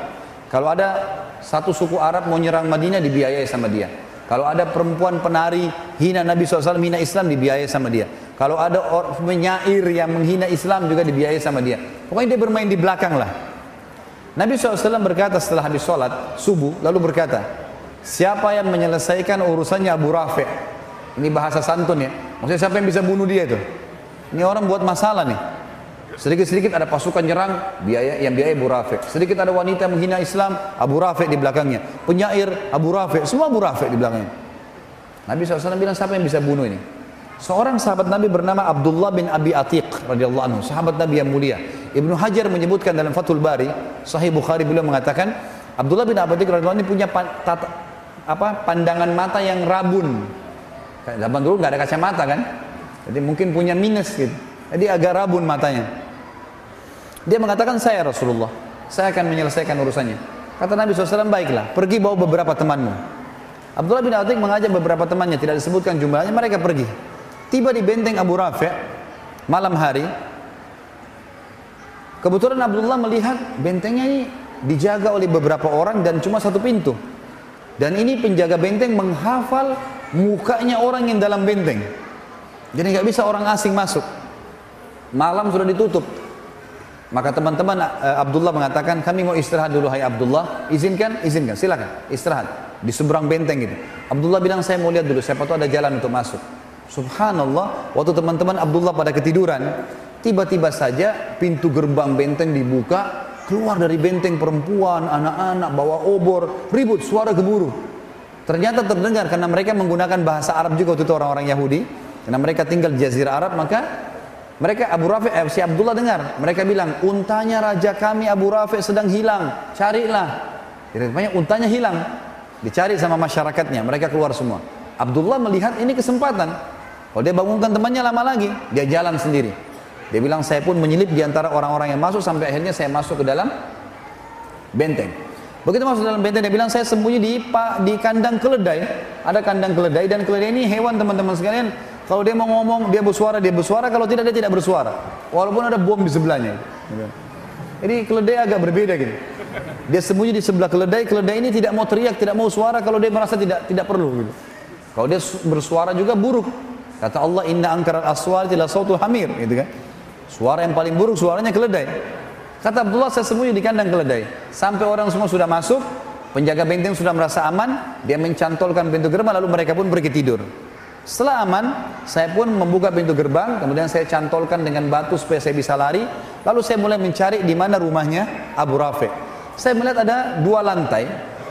Kalau ada satu suku Arab mau nyerang Madinah dibiayai sama dia. Kalau ada perempuan penari hina Nabi SAW, hina Islam dibiayai sama dia. Kalau ada penyair yang menghina Islam juga dibiayai sama dia. Pokoknya dia bermain di belakang lah. Nabi SAW berkata setelah habis sholat subuh, lalu berkata, siapa yang menyelesaikan urusannya Abu Rafi' Ini bahasa santun ya. Maksudnya siapa yang bisa bunuh dia itu? Ini orang buat masalah nih. Sedikit-sedikit ada pasukan nyerang, biaya yang biaya Abu Rafiq. Sedikit ada wanita menghina Islam, Abu Rafiq di belakangnya. Penyair, Abu Rafiq, semua Abu Rafiq di belakangnya. Nabi SAW bilang siapa yang bisa bunuh ini? Seorang sahabat Nabi bernama Abdullah bin Abi Atiq radhiyallahu anhu, sahabat Nabi yang mulia. Ibnu Hajar menyebutkan dalam Fathul Bari, Sahih Bukhari beliau mengatakan Abdullah bin Abi Atiq radhiyallahu anhu punya tata, apa, pandangan mata yang rabun. Zaman dulu nggak ada kacamata kan? Jadi mungkin punya minus gitu. Jadi agak rabun matanya. Dia mengatakan saya Rasulullah, saya akan menyelesaikan urusannya. Kata Nabi SAW, baiklah, pergi bawa beberapa temanmu. Abdullah bin Atik mengajak beberapa temannya, tidak disebutkan jumlahnya, mereka pergi. Tiba di benteng Abu Rafi' malam hari. Kebetulan Abdullah melihat bentengnya ini dijaga oleh beberapa orang dan cuma satu pintu. Dan ini penjaga benteng menghafal mukanya orang yang dalam benteng. Jadi nggak bisa orang asing masuk. Malam sudah ditutup, maka teman-teman uh, Abdullah mengatakan, kami mau istirahat dulu hai Abdullah. Izinkan? Izinkan. Silakan. Istirahat. Di seberang benteng itu. Abdullah bilang, saya mau lihat dulu. Siapa tahu ada jalan untuk masuk. Subhanallah. Waktu teman-teman Abdullah pada ketiduran. Tiba-tiba saja pintu gerbang benteng dibuka. Keluar dari benteng perempuan, anak-anak, bawa obor. Ribut, suara gemuruh. Ternyata terdengar karena mereka menggunakan bahasa Arab juga waktu itu orang-orang Yahudi. Karena mereka tinggal di Jazirah Arab, maka mereka Abu Rafi, eh, si Abdullah dengar. Mereka bilang, untanya raja kami Abu Rafi sedang hilang. Carilah. Jadi banyak untanya hilang. Dicari sama masyarakatnya. Mereka keluar semua. Abdullah melihat ini kesempatan. Kalau dia bangunkan temannya lama lagi, dia jalan sendiri. Dia bilang, saya pun menyelip di antara orang-orang yang masuk sampai akhirnya saya masuk ke dalam benteng. Begitu masuk dalam benteng, dia bilang, saya sembunyi di, di kandang keledai. Ada kandang keledai dan keledai ini hewan teman-teman sekalian kalau dia mau ngomong, dia bersuara, dia bersuara. Kalau tidak, dia tidak bersuara. Walaupun ada bom di sebelahnya. Jadi keledai agak berbeda gitu. Dia sembunyi di sebelah keledai. Keledai ini tidak mau teriak, tidak mau suara kalau dia merasa tidak tidak perlu. Gitu. Kalau dia bersuara juga buruk. Kata Allah, Inna angkarat aswar tidak sautu hamir. Gitu kan. Suara yang paling buruk suaranya keledai. Kata Abdullah, saya sembunyi di kandang keledai. Sampai orang semua sudah masuk, penjaga benteng sudah merasa aman, dia mencantolkan pintu gerbang, lalu mereka pun pergi tidur. Setelah aman, saya pun membuka pintu gerbang, kemudian saya cantolkan dengan batu supaya saya bisa lari. Lalu saya mulai mencari di mana rumahnya Abu Rafi. Saya melihat ada dua lantai,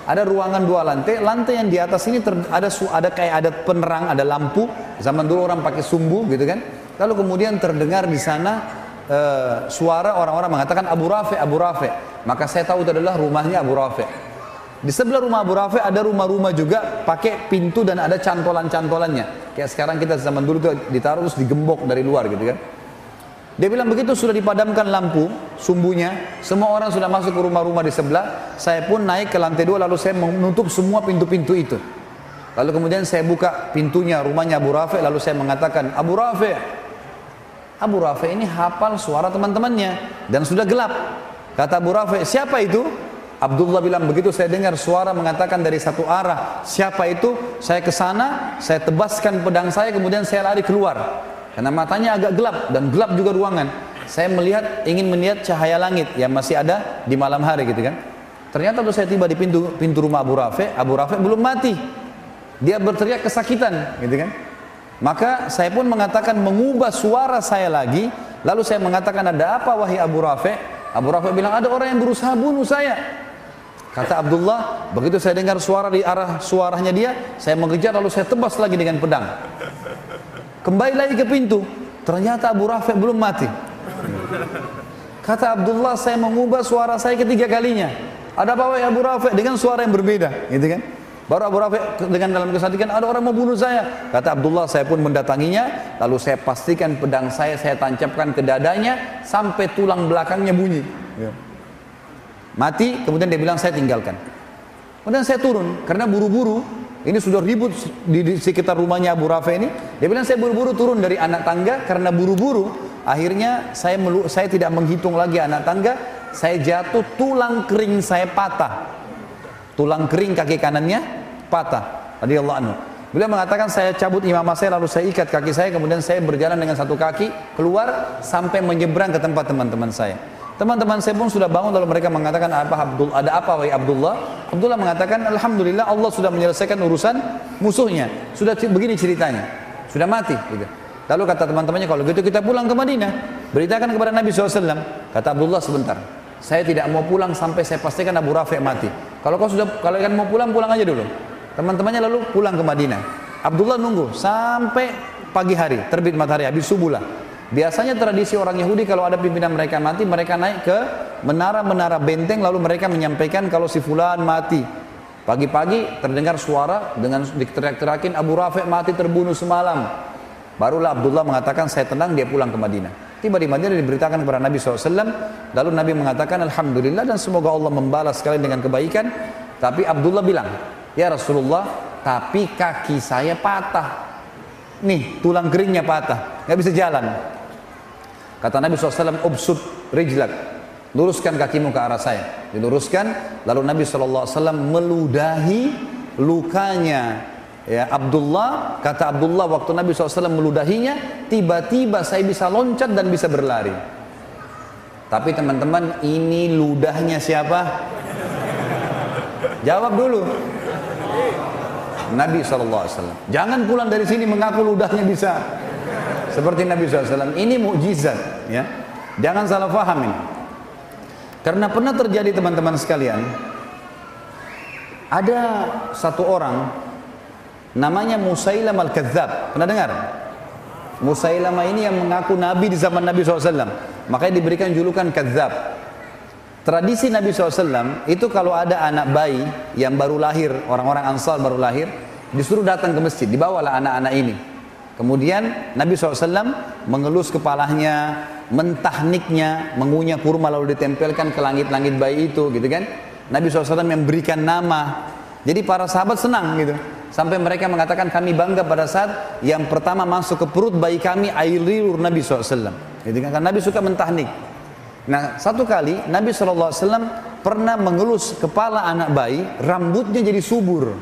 ada ruangan dua lantai. Lantai yang di atas ini ter, ada ada kayak ada penerang, ada lampu. Zaman dulu orang pakai sumbu gitu kan. Lalu kemudian terdengar di sana uh, suara orang-orang mengatakan Abu Rafi, Abu Rafi. Maka saya tahu itu adalah rumahnya Abu Rafi. Di sebelah rumah Abu Rafi ada rumah-rumah juga pakai pintu dan ada cantolan-cantolannya. Kayak sekarang kita zaman dulu tuh ditaruh terus digembok dari luar gitu kan. Dia bilang begitu sudah dipadamkan lampu sumbunya, semua orang sudah masuk ke rumah-rumah di sebelah. Saya pun naik ke lantai dua lalu saya menutup semua pintu-pintu itu. Lalu kemudian saya buka pintunya rumahnya Abu Rafi lalu saya mengatakan Abu Rafi Abu Rafi ini hafal suara teman-temannya dan sudah gelap. Kata Abu Rafi, siapa itu? Abdullah bilang begitu saya dengar suara mengatakan dari satu arah. Siapa itu? Saya ke sana, saya tebaskan pedang saya kemudian saya lari keluar. Karena matanya agak gelap dan gelap juga ruangan. Saya melihat ingin melihat cahaya langit yang masih ada di malam hari gitu kan. Ternyata waktu saya tiba di pintu pintu rumah Abu Rafi, Abu Rafi belum mati. Dia berteriak kesakitan gitu kan. Maka saya pun mengatakan mengubah suara saya lagi, lalu saya mengatakan ada apa wahai Abu Rafi? Abu Rafi bilang ada orang yang berusaha bunuh saya. Kata Abdullah, begitu saya dengar suara di arah suaranya dia, saya mengejar lalu saya tebas lagi dengan pedang. Kembali lagi ke pintu, ternyata Abu Rafi belum mati. Kata Abdullah, saya mengubah suara saya ketiga kalinya. Ada apa Abu Rafi dengan suara yang berbeda, gitu kan? Baru Abu Rafi dengan dalam kesadikan ada orang mau bunuh saya. Kata Abdullah saya pun mendatanginya. Lalu saya pastikan pedang saya saya tancapkan ke dadanya sampai tulang belakangnya bunyi. Ya. Mati kemudian dia bilang saya tinggalkan. Kemudian saya turun karena buru-buru. Ini sudah ribut di, di sekitar rumahnya Abu Rafi ini. Dia bilang saya buru-buru turun dari anak tangga karena buru-buru. Akhirnya saya melu, saya tidak menghitung lagi anak tangga. Saya jatuh tulang kering saya patah tulang kering kaki kanannya patah radhiyallahu anhu beliau mengatakan saya cabut imamah saya lalu saya ikat kaki saya kemudian saya berjalan dengan satu kaki keluar sampai menyeberang ke tempat teman-teman saya teman-teman saya pun sudah bangun lalu mereka mengatakan apa Abdul ada apa wahai Abdullah Abdullah mengatakan alhamdulillah Allah sudah menyelesaikan urusan musuhnya sudah begini ceritanya sudah mati gitu lalu kata teman-temannya kalau gitu kita pulang ke Madinah beritakan kepada Nabi SAW kata Abdullah sebentar saya tidak mau pulang sampai saya pastikan Abu Rafi mati. Kalau kau sudah kalau kalian mau pulang pulang aja dulu. Teman-temannya lalu pulang ke Madinah. Abdullah nunggu sampai pagi hari, terbit matahari habis subuh lah. Biasanya tradisi orang Yahudi kalau ada pimpinan mereka mati, mereka naik ke menara-menara benteng lalu mereka menyampaikan kalau si fulan mati. Pagi-pagi terdengar suara dengan diteriak-teriakin Abu Rafi mati terbunuh semalam. Barulah Abdullah mengatakan saya tenang dia pulang ke Madinah. Tiba di Madinah diberitakan kepada Nabi SAW. Lalu Nabi mengatakan Alhamdulillah dan semoga Allah membalas sekalian dengan kebaikan. Tapi Abdullah bilang, Ya Rasulullah, tapi kaki saya patah. Nih, tulang keringnya patah. nggak bisa jalan. Kata Nabi SAW, Ubsud rijlak. Luruskan kakimu ke arah saya. Diluruskan. Lalu Nabi SAW meludahi lukanya Ya, Abdullah, kata Abdullah waktu Nabi SAW meludahinya, tiba-tiba saya bisa loncat dan bisa berlari. Tapi teman-teman, ini ludahnya siapa? Jawab dulu. Nabi SAW. Jangan pulang dari sini mengaku ludahnya bisa. Seperti Nabi SAW. Ini mukjizat, ya. Jangan salah faham ini. Karena pernah terjadi teman-teman sekalian, ada satu orang Namanya Musailam Al-Kadzab. Pernah dengar? Musailam ini yang mengaku Nabi di zaman Nabi SAW. Makanya diberikan julukan Kadzab. Tradisi Nabi SAW itu kalau ada anak bayi yang baru lahir, orang-orang ansar baru lahir, disuruh datang ke masjid, dibawalah anak-anak ini. Kemudian Nabi SAW mengelus kepalanya, mentahniknya, mengunyah kurma lalu ditempelkan ke langit-langit bayi itu, gitu kan? Nabi SAW memberikan nama. Jadi para sahabat senang gitu. Sampai mereka mengatakan kami bangga pada saat yang pertama masuk ke perut bayi kami air liur Nabi SAW. Jadi kan Nabi suka mentahnik. Nah satu kali Nabi SAW pernah mengelus kepala anak bayi, rambutnya jadi subur.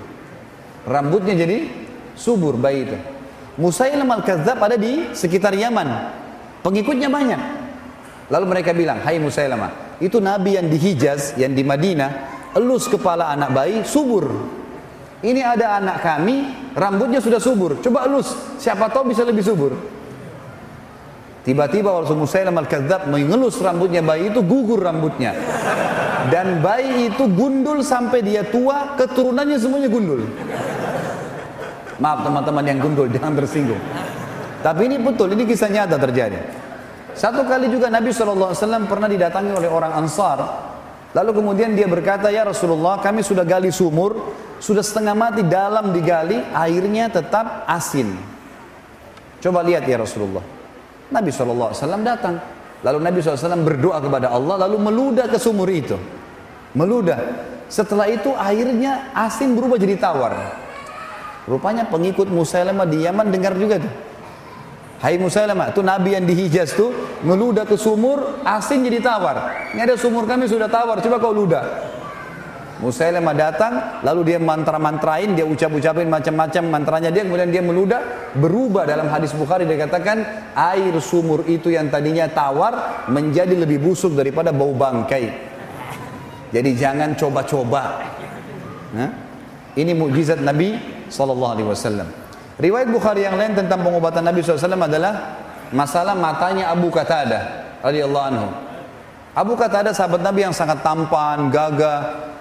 Rambutnya jadi subur bayi itu. Musailam al-Kadzab ada di sekitar Yaman. Pengikutnya banyak. Lalu mereka bilang, Hai Musailamah, itu Nabi yang di Hijaz, yang di Madinah, elus kepala anak bayi, subur. Ini ada anak kami, rambutnya sudah subur. Coba elus, siapa tahu bisa lebih subur. Tiba-tiba waktu Musailam al-Kadzab mengelus rambutnya bayi itu gugur rambutnya. Dan bayi itu gundul sampai dia tua, keturunannya semuanya gundul. Maaf teman-teman yang gundul, jangan tersinggung. Tapi ini betul, ini kisah nyata terjadi. Satu kali juga Nabi SAW pernah didatangi oleh orang Ansar. Lalu kemudian dia berkata, Ya Rasulullah kami sudah gali sumur, sudah setengah mati dalam digali, airnya tetap asin. Coba lihat ya Rasulullah. Nabi SAW datang. Lalu Nabi SAW berdoa kepada Allah, lalu meludah ke sumur itu. Meludah. Setelah itu airnya asin berubah jadi tawar. Rupanya pengikut Musailamah di Yaman dengar juga tuh. Hai Musailamah, itu Nabi yang di Hijaz tuh meludah ke sumur, asin jadi tawar. Ini ada sumur kami sudah tawar, coba kau ludah. Musailamah datang, lalu dia mantra-mantrain, dia ucap-ucapin macam-macam mantranya dia, kemudian dia meludah, berubah dalam hadis Bukhari dia katakan air sumur itu yang tadinya tawar menjadi lebih busuk daripada bau bangkai. Jadi jangan coba-coba. Nah, ini mukjizat Nabi Sallallahu Alaihi Wasallam. Riwayat Bukhari yang lain tentang pengobatan Nabi SAW adalah masalah matanya Abu Qatadah radhiyallahu anhu. Abu Qatadah sahabat Nabi yang sangat tampan, gagah,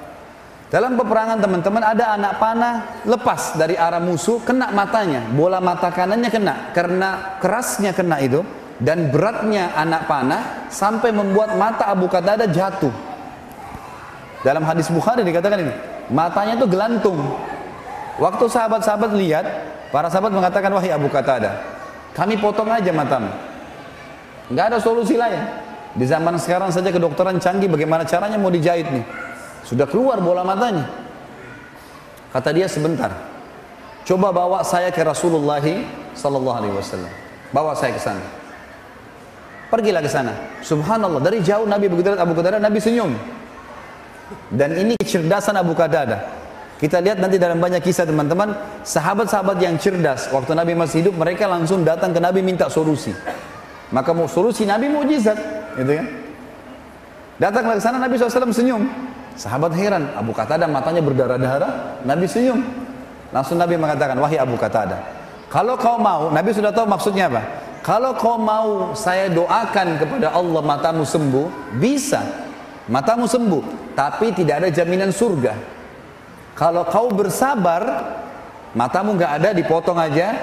Dalam peperangan teman-teman ada anak panah lepas dari arah musuh kena matanya, bola mata kanannya kena karena kerasnya kena itu dan beratnya anak panah sampai membuat mata Abu Qatada jatuh. Dalam hadis Bukhari dikatakan ini, matanya itu gelantung. Waktu sahabat-sahabat lihat, para sahabat mengatakan wahai Abu Qatada, kami potong aja matamu. Enggak ada solusi lain. Di zaman sekarang saja kedokteran canggih bagaimana caranya mau dijahit nih. Sudah keluar bola matanya. Kata dia sebentar. Coba bawa saya ke Rasulullah sallallahu alaihi wasallam. Bawa saya ke sana. Pergilah ke sana. Subhanallah, dari jauh Nabi begitu Abu Qatada, Nabi senyum. Dan ini kecerdasan Abu Qatada. Kita lihat nanti dalam banyak kisah teman-teman, sahabat-sahabat yang cerdas waktu Nabi masih hidup mereka langsung datang ke Nabi minta solusi. Maka mau solusi Nabi mujizat, gitu kan? Datanglah ke sana Nabi SAW senyum. Sahabat heran, Abu Qatada matanya berdarah-darah, Nabi senyum. Langsung Nabi mengatakan, wahai Abu Qatada, kalau kau mau, Nabi sudah tahu maksudnya apa? Kalau kau mau saya doakan kepada Allah matamu sembuh, bisa. Matamu sembuh, tapi tidak ada jaminan surga. Kalau kau bersabar, matamu nggak ada, dipotong aja,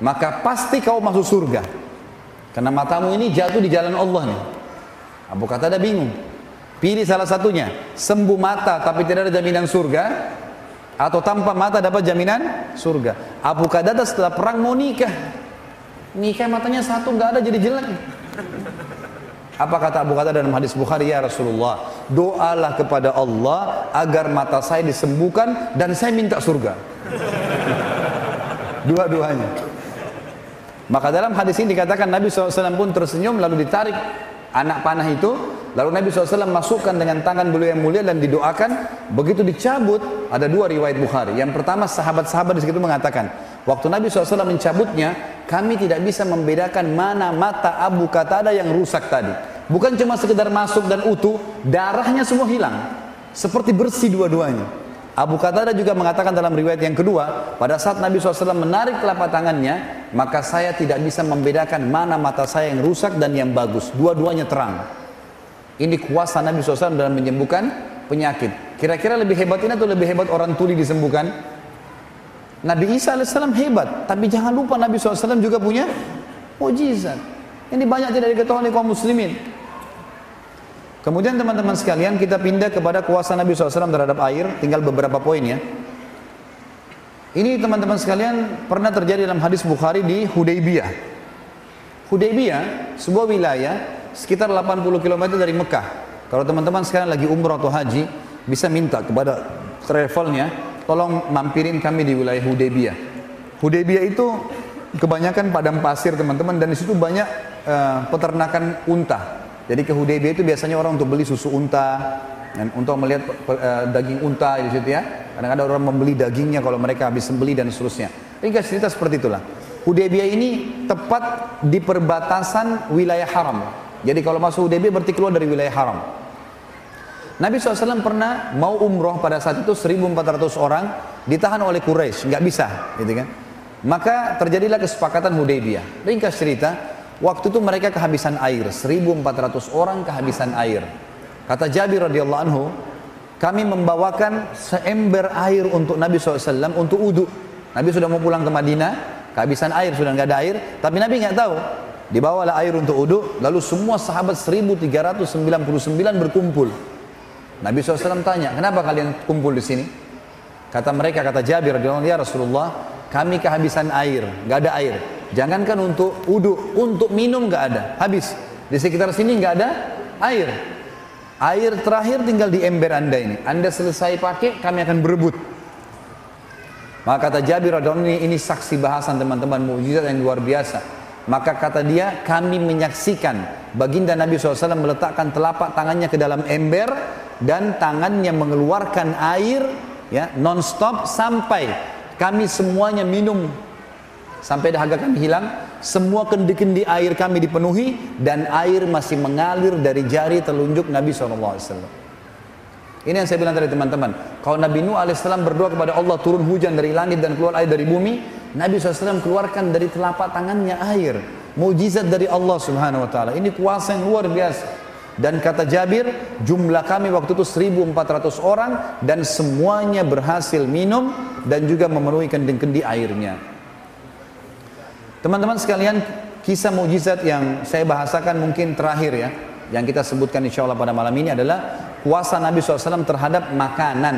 maka pasti kau masuk surga. Karena matamu ini jatuh di jalan Allah nih. Abu Qatada bingung. Pilih salah satunya, sembuh mata tapi tidak ada jaminan surga atau tanpa mata dapat jaminan surga. Abu Qatadah setelah perang mau nikah. Nikah matanya satu nggak ada jadi jelek. Apa kata Abu Qatadah dalam hadis Bukhari ya Rasulullah, doalah kepada Allah agar mata saya disembuhkan dan saya minta surga. Dua-duanya. Maka dalam hadis ini dikatakan Nabi SAW pun tersenyum lalu ditarik anak panah itu lalu Nabi SAW masukkan dengan tangan beliau yang mulia dan didoakan. Begitu dicabut ada dua riwayat Bukhari. Yang pertama sahabat-sahabat di situ mengatakan waktu Nabi SAW mencabutnya kami tidak bisa membedakan mana mata Abu Qatada yang rusak tadi. Bukan cuma sekedar masuk dan utuh darahnya semua hilang. Seperti bersih dua-duanya. Abu Qatada juga mengatakan dalam riwayat yang kedua, pada saat Nabi SAW menarik telapak tangannya, maka saya tidak bisa membedakan mana mata saya yang rusak dan yang bagus. Dua-duanya terang. Ini kuasa Nabi SAW dalam menyembuhkan penyakit. Kira-kira lebih hebat ini atau lebih hebat orang tuli disembuhkan? Nabi Isa AS hebat, tapi jangan lupa Nabi SAW juga punya mujizat. Ini banyak tidak diketahui oleh kaum muslimin. Kemudian teman-teman sekalian kita pindah kepada kuasa Nabi SAW terhadap air, tinggal beberapa poin ya. Ini teman-teman sekalian pernah terjadi dalam hadis Bukhari di Hudaybiyah. Hudaybiyah sebuah wilayah sekitar 80 km dari Mekah. Kalau teman-teman sekarang lagi umrah atau haji, bisa minta kepada travelnya, tolong mampirin kami di wilayah Hudaybiyah. Hudaybiyah itu kebanyakan padang pasir teman-teman dan di situ banyak uh, peternakan unta. Jadi ke Hudaybiyah itu biasanya orang untuk beli susu unta dan untuk melihat uh, daging unta di situ ya. Kadang-kadang orang membeli dagingnya kalau mereka habis sembeli dan seterusnya. Ringkas cerita seperti itulah. Hudaybiyah ini tepat di perbatasan wilayah haram. Jadi kalau masuk Hudaybiyah berarti keluar dari wilayah haram. Nabi SAW pernah mau umroh pada saat itu 1400 orang ditahan oleh Quraisy, nggak bisa, gitu kan? Maka terjadilah kesepakatan Hudaybiyah. Ringkas cerita, Waktu itu mereka kehabisan air, 1400 orang kehabisan air. Kata Jabir radhiyallahu anhu, kami membawakan seember air untuk Nabi SAW untuk uduk. Nabi sudah mau pulang ke Madinah, kehabisan air, sudah nggak ada air, tapi Nabi nggak tahu. Dibawalah air untuk uduk, lalu semua sahabat 1399 berkumpul. Nabi SAW tanya, kenapa kalian kumpul di sini? Kata mereka, kata Jabir ya Rasulullah, kami kehabisan air, nggak ada air. Jangankan untuk wudhu, untuk minum nggak ada, habis. Di sekitar sini nggak ada air. Air terakhir tinggal di ember anda ini. Anda selesai pakai, kami akan berebut. Maka kata Jabir ini, ini saksi bahasan teman-teman mujizat yang luar biasa. Maka kata dia, kami menyaksikan baginda Nabi SAW meletakkan telapak tangannya ke dalam ember dan tangannya mengeluarkan air ya non-stop sampai kami semuanya minum sampai dahaga kami hilang, semua kendi-kendi air kami dipenuhi dan air masih mengalir dari jari telunjuk Nabi SAW. Ini yang saya bilang tadi teman-teman. Kalau Nabi Nuh AS berdoa kepada Allah turun hujan dari langit dan keluar air dari bumi, Nabi SAW keluarkan dari telapak tangannya air. Mujizat dari Allah Subhanahu Wa Taala. Ini kuasa yang luar biasa. Dan kata Jabir, jumlah kami waktu itu 1400 orang dan semuanya berhasil minum dan juga memenuhi kendi-kendi airnya. Teman-teman sekalian, kisah mujizat yang saya bahasakan mungkin terakhir ya, yang kita sebutkan insya Allah pada malam ini adalah kuasa Nabi SAW terhadap makanan.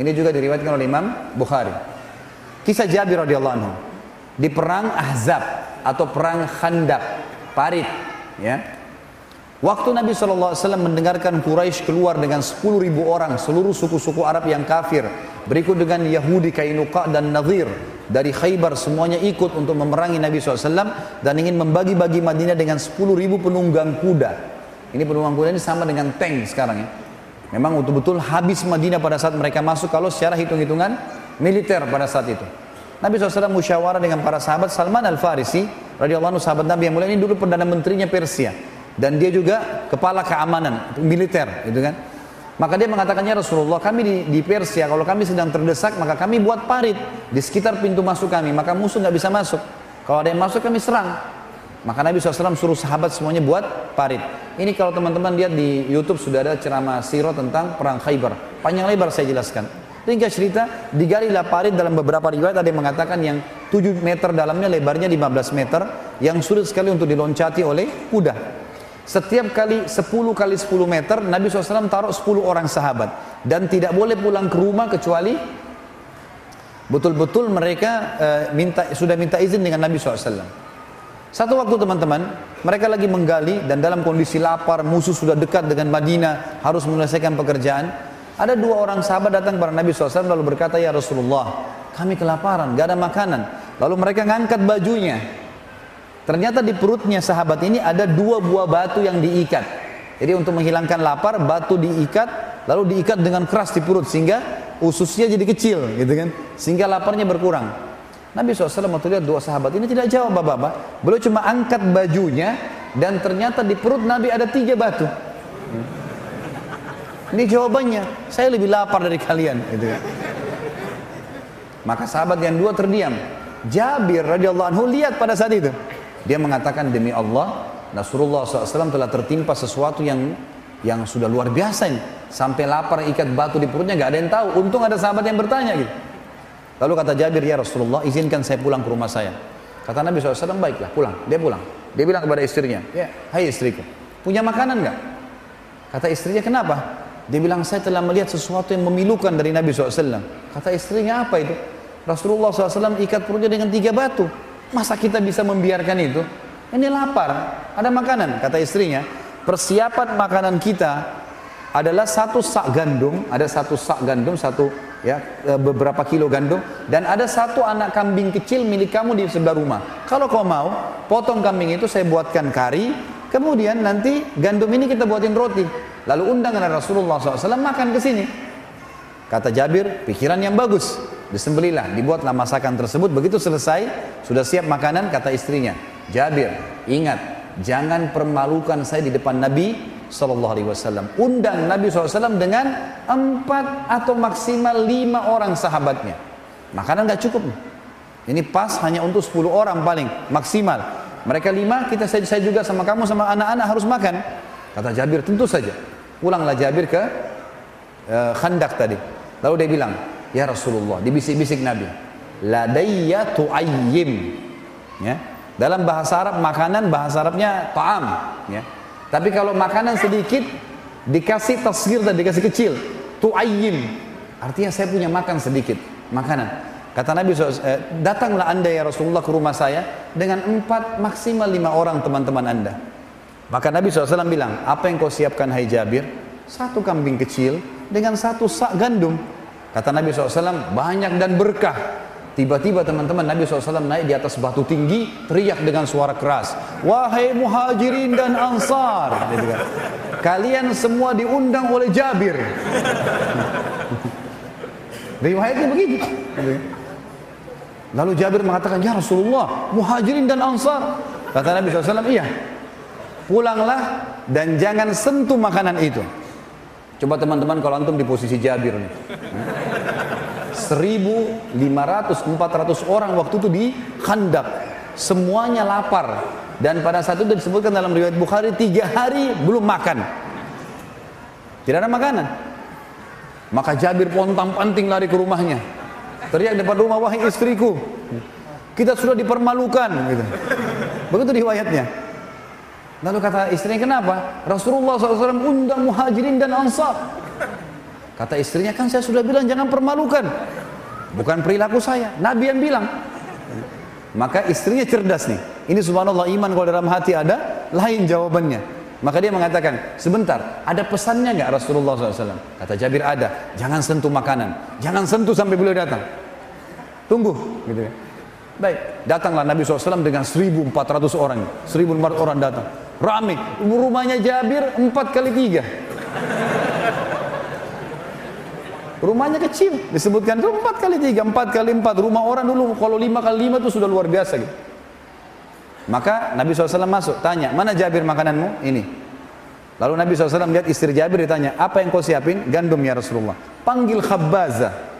Ini juga diriwayatkan oleh Imam Bukhari. Kisah Jabir radhiyallahu anhu di perang Ahzab atau perang Khandaq, Parit, ya. Waktu Nabi SAW mendengarkan Quraisy keluar dengan 10 ribu orang, seluruh suku-suku Arab yang kafir, berikut dengan Yahudi, Kainuqa dan Nadir dari Khaybar semuanya ikut untuk memerangi Nabi SAW dan ingin membagi-bagi Madinah dengan 10 ribu penunggang kuda. Ini penunggang kuda ini sama dengan tank sekarang ya. Memang betul-betul habis Madinah pada saat mereka masuk kalau secara hitung-hitungan militer pada saat itu. Nabi SAW musyawarah dengan para sahabat Salman Al-Farisi radhiyallahu anhu sahabat Nabi yang mulia ini dulu perdana menterinya Persia. Dan dia juga kepala keamanan militer gitu kan. Maka dia mengatakannya Rasulullah kami di, di Persia kalau kami sedang terdesak maka kami buat parit di sekitar pintu masuk kami maka musuh nggak bisa masuk. Kalau ada yang masuk kami serang. Maka Nabi SAW suruh sahabat semuanya buat parit. Ini kalau teman-teman lihat di Youtube sudah ada ceramah siro tentang perang Khaybar. Panjang lebar saya jelaskan Ringkas cerita, digalilah parit dalam beberapa riwayat ada yang mengatakan yang 7 meter dalamnya lebarnya 15 meter yang sulit sekali untuk diloncati oleh kuda. Setiap kali 10 kali 10 meter Nabi SAW taruh 10 orang sahabat dan tidak boleh pulang ke rumah kecuali betul-betul mereka uh, minta sudah minta izin dengan Nabi SAW. Satu waktu teman-teman mereka lagi menggali dan dalam kondisi lapar musuh sudah dekat dengan Madinah harus menyelesaikan pekerjaan. Ada dua orang sahabat datang kepada Nabi SAW lalu berkata ya Rasulullah kami kelaparan gak ada makanan. Lalu mereka ngangkat bajunya Ternyata di perutnya sahabat ini ada dua buah batu yang diikat. Jadi untuk menghilangkan lapar, batu diikat, lalu diikat dengan keras di perut sehingga ususnya jadi kecil, gitu kan? Sehingga laparnya berkurang. Nabi SAW waktu lihat dua sahabat ini tidak jawab bapak-bapak. Beliau cuma angkat bajunya dan ternyata di perut Nabi ada tiga batu. Ini jawabannya. Saya lebih lapar dari kalian, gitu? Maka sahabat yang dua terdiam. Jabir radhiyallahu anhu lihat pada saat itu. Dia mengatakan demi Allah, Rasulullah SAW telah tertimpa sesuatu yang yang sudah luar biasa ini. Sampai lapar ikat batu di perutnya gak ada yang tahu. Untung ada sahabat yang bertanya gitu. Lalu kata Jabir, ya Rasulullah izinkan saya pulang ke rumah saya. Kata Nabi SAW, baiklah pulang. Dia pulang. Dia bilang kepada istrinya, ya hai istriku, punya makanan nggak? Kata istrinya, kenapa? Dia bilang, saya telah melihat sesuatu yang memilukan dari Nabi SAW. Kata istrinya, apa itu? Rasulullah SAW ikat perutnya dengan tiga batu. Masa kita bisa membiarkan itu? Ini lapar, ada makanan, kata istrinya. Persiapan makanan kita adalah satu sak gandum, ada satu sak gandum, satu ya e, beberapa kilo gandum, dan ada satu anak kambing kecil milik kamu di sebelah rumah. Kalau kau mau, potong kambing itu saya buatkan kari, kemudian nanti gandum ini kita buatin roti. Lalu undang Rasulullah SAW makan ke sini. Kata Jabir, pikiran yang bagus. Disembelilah, dibuatlah masakan tersebut. Begitu selesai, sudah siap makanan, kata istrinya, Jabir, ingat, jangan permalukan saya di depan Nabi Wasallam. Undang Nabi SAW dengan empat atau maksimal lima orang sahabatnya. Makanan nggak cukup. Ini pas hanya untuk 10 orang paling maksimal. Mereka lima, kita saya juga sama kamu sama anak-anak harus makan. Kata Jabir, tentu saja. Pulanglah Jabir ke uh, Khandak tadi. Lalu dia bilang, Ya Rasulullah, dibisik-bisik Nabi. Ladayya tu'ayyim. Ya. Dalam bahasa Arab makanan bahasa Arabnya ta'am, ya. Tapi kalau makanan sedikit dikasih tasgir dan dikasih kecil, tu'ayyim. Artinya saya punya makan sedikit, makanan. Kata Nabi SAW, eh, datanglah anda ya Rasulullah ke rumah saya dengan empat maksimal lima orang teman-teman anda. Maka Nabi SAW bilang, apa yang kau siapkan hai Jabir? Satu kambing kecil dengan satu sak gandum. Kata Nabi SAW, banyak dan berkah. Tiba-tiba teman-teman Nabi SAW naik di atas batu tinggi, teriak dengan suara keras. Wahai muhajirin dan ansar. Kalian semua diundang oleh Jabir. Riwayatnya begitu. Lalu Jabir mengatakan, Ya Rasulullah, muhajirin dan ansar. Kata Nabi SAW, iya. Pulanglah dan jangan sentuh makanan itu. Coba teman-teman kalau antum di posisi Jabir nih. 1500 400 orang waktu itu di Khandak. Semuanya lapar. Dan pada saat itu disebutkan dalam riwayat Bukhari tiga hari belum makan. Tidak ada makanan. Maka Jabir pontang panting lari ke rumahnya. Teriak depan rumah, wahai istriku. Kita sudah dipermalukan. Gitu. Begitu riwayatnya. Lalu kata istrinya, kenapa? Rasulullah SAW undang muhajirin dan ansar. Kata istrinya, kan saya sudah bilang jangan permalukan. Bukan perilaku saya. Nabi yang bilang. Maka istrinya cerdas nih. Ini subhanallah iman kalau dalam hati ada, lain jawabannya. Maka dia mengatakan, sebentar, ada pesannya nggak Rasulullah SAW? Kata Jabir ada, jangan sentuh makanan, jangan sentuh sampai beliau datang. Tunggu, gitu ya. Baik, datanglah Nabi SAW dengan 1400 orang, 1400 orang datang. Rame, rumahnya Jabir empat kali tiga. Rumahnya kecil, disebutkan itu empat kali tiga, empat kali empat. Rumah orang dulu kalau lima kali lima itu sudah luar biasa gitu. Maka Nabi SAW masuk, tanya, mana Jabir makananmu? Ini. Lalu Nabi SAW lihat istri Jabir ditanya, apa yang kau siapin? Gandum ya Rasulullah. Panggil Khabbaza.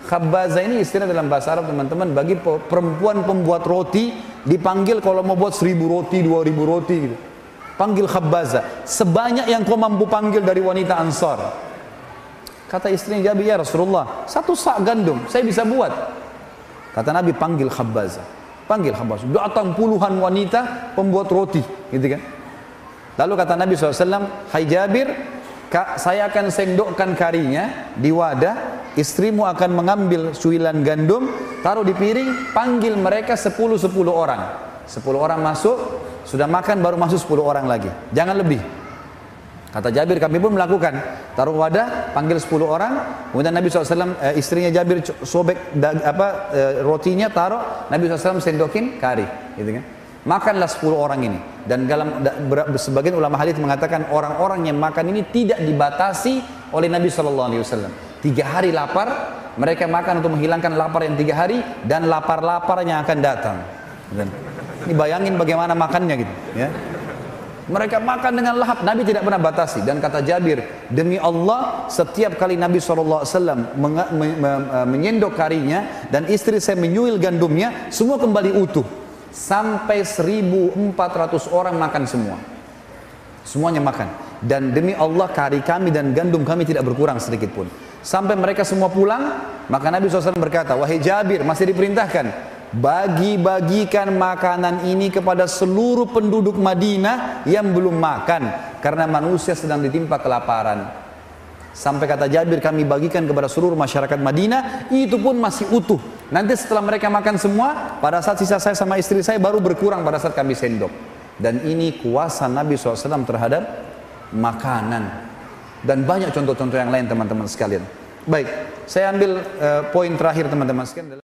Khabbaza ini istilah dalam bahasa Arab teman-teman bagi perempuan pembuat roti dipanggil kalau mau buat seribu roti, dua ribu roti gitu. Panggil Khabbaza. Sebanyak yang kau mampu panggil dari wanita Ansar. Kata istrinya Jabir, ya Rasulullah, satu sak gandum, saya bisa buat. Kata Nabi, panggil Khabbaza. Panggil Habas. Datang puluhan wanita pembuat roti, gitu kan? Lalu kata Nabi SAW, Hai Jabir, saya akan sendokkan karinya di wadah, istrimu akan mengambil suilan gandum, taruh di piring, panggil mereka 10-10 orang. 10 orang masuk, sudah makan baru masuk 10 orang lagi. Jangan lebih. Kata Jabir kami pun melakukan taruh wadah panggil 10 orang kemudian Nabi SAW eh, istrinya Jabir sobek apa eh, rotinya taruh Nabi SAW sendokin kari gitu kan makanlah 10 orang ini dan dalam sebagian ulama hadis mengatakan orang-orang yang makan ini tidak dibatasi oleh Nabi SAW tiga hari lapar mereka makan untuk menghilangkan lapar yang tiga hari dan lapar-lapar yang akan datang ini bayangin bagaimana makannya gitu ya mereka makan dengan lahap. Nabi tidak pernah batasi. Dan kata Jabir, demi Allah, setiap kali Nabi SAW menyendok karinya dan istri saya menyuil gandumnya, semua kembali utuh. Sampai 1400 orang makan semua. Semuanya makan. Dan demi Allah kari kami dan gandum kami tidak berkurang sedikit pun. Sampai mereka semua pulang, maka Nabi SAW berkata, Wahai Jabir, masih diperintahkan, bagi-bagikan makanan ini kepada seluruh penduduk Madinah yang belum makan karena manusia sedang ditimpa kelaparan. Sampai kata Jabir kami bagikan kepada seluruh masyarakat Madinah itu pun masih utuh. Nanti setelah mereka makan semua, pada saat sisa saya sama istri saya baru berkurang pada saat kami sendok. Dan ini kuasa Nabi SAW terhadap makanan. Dan banyak contoh-contoh yang lain teman-teman sekalian. Baik, saya ambil uh, poin terakhir teman-teman sekalian.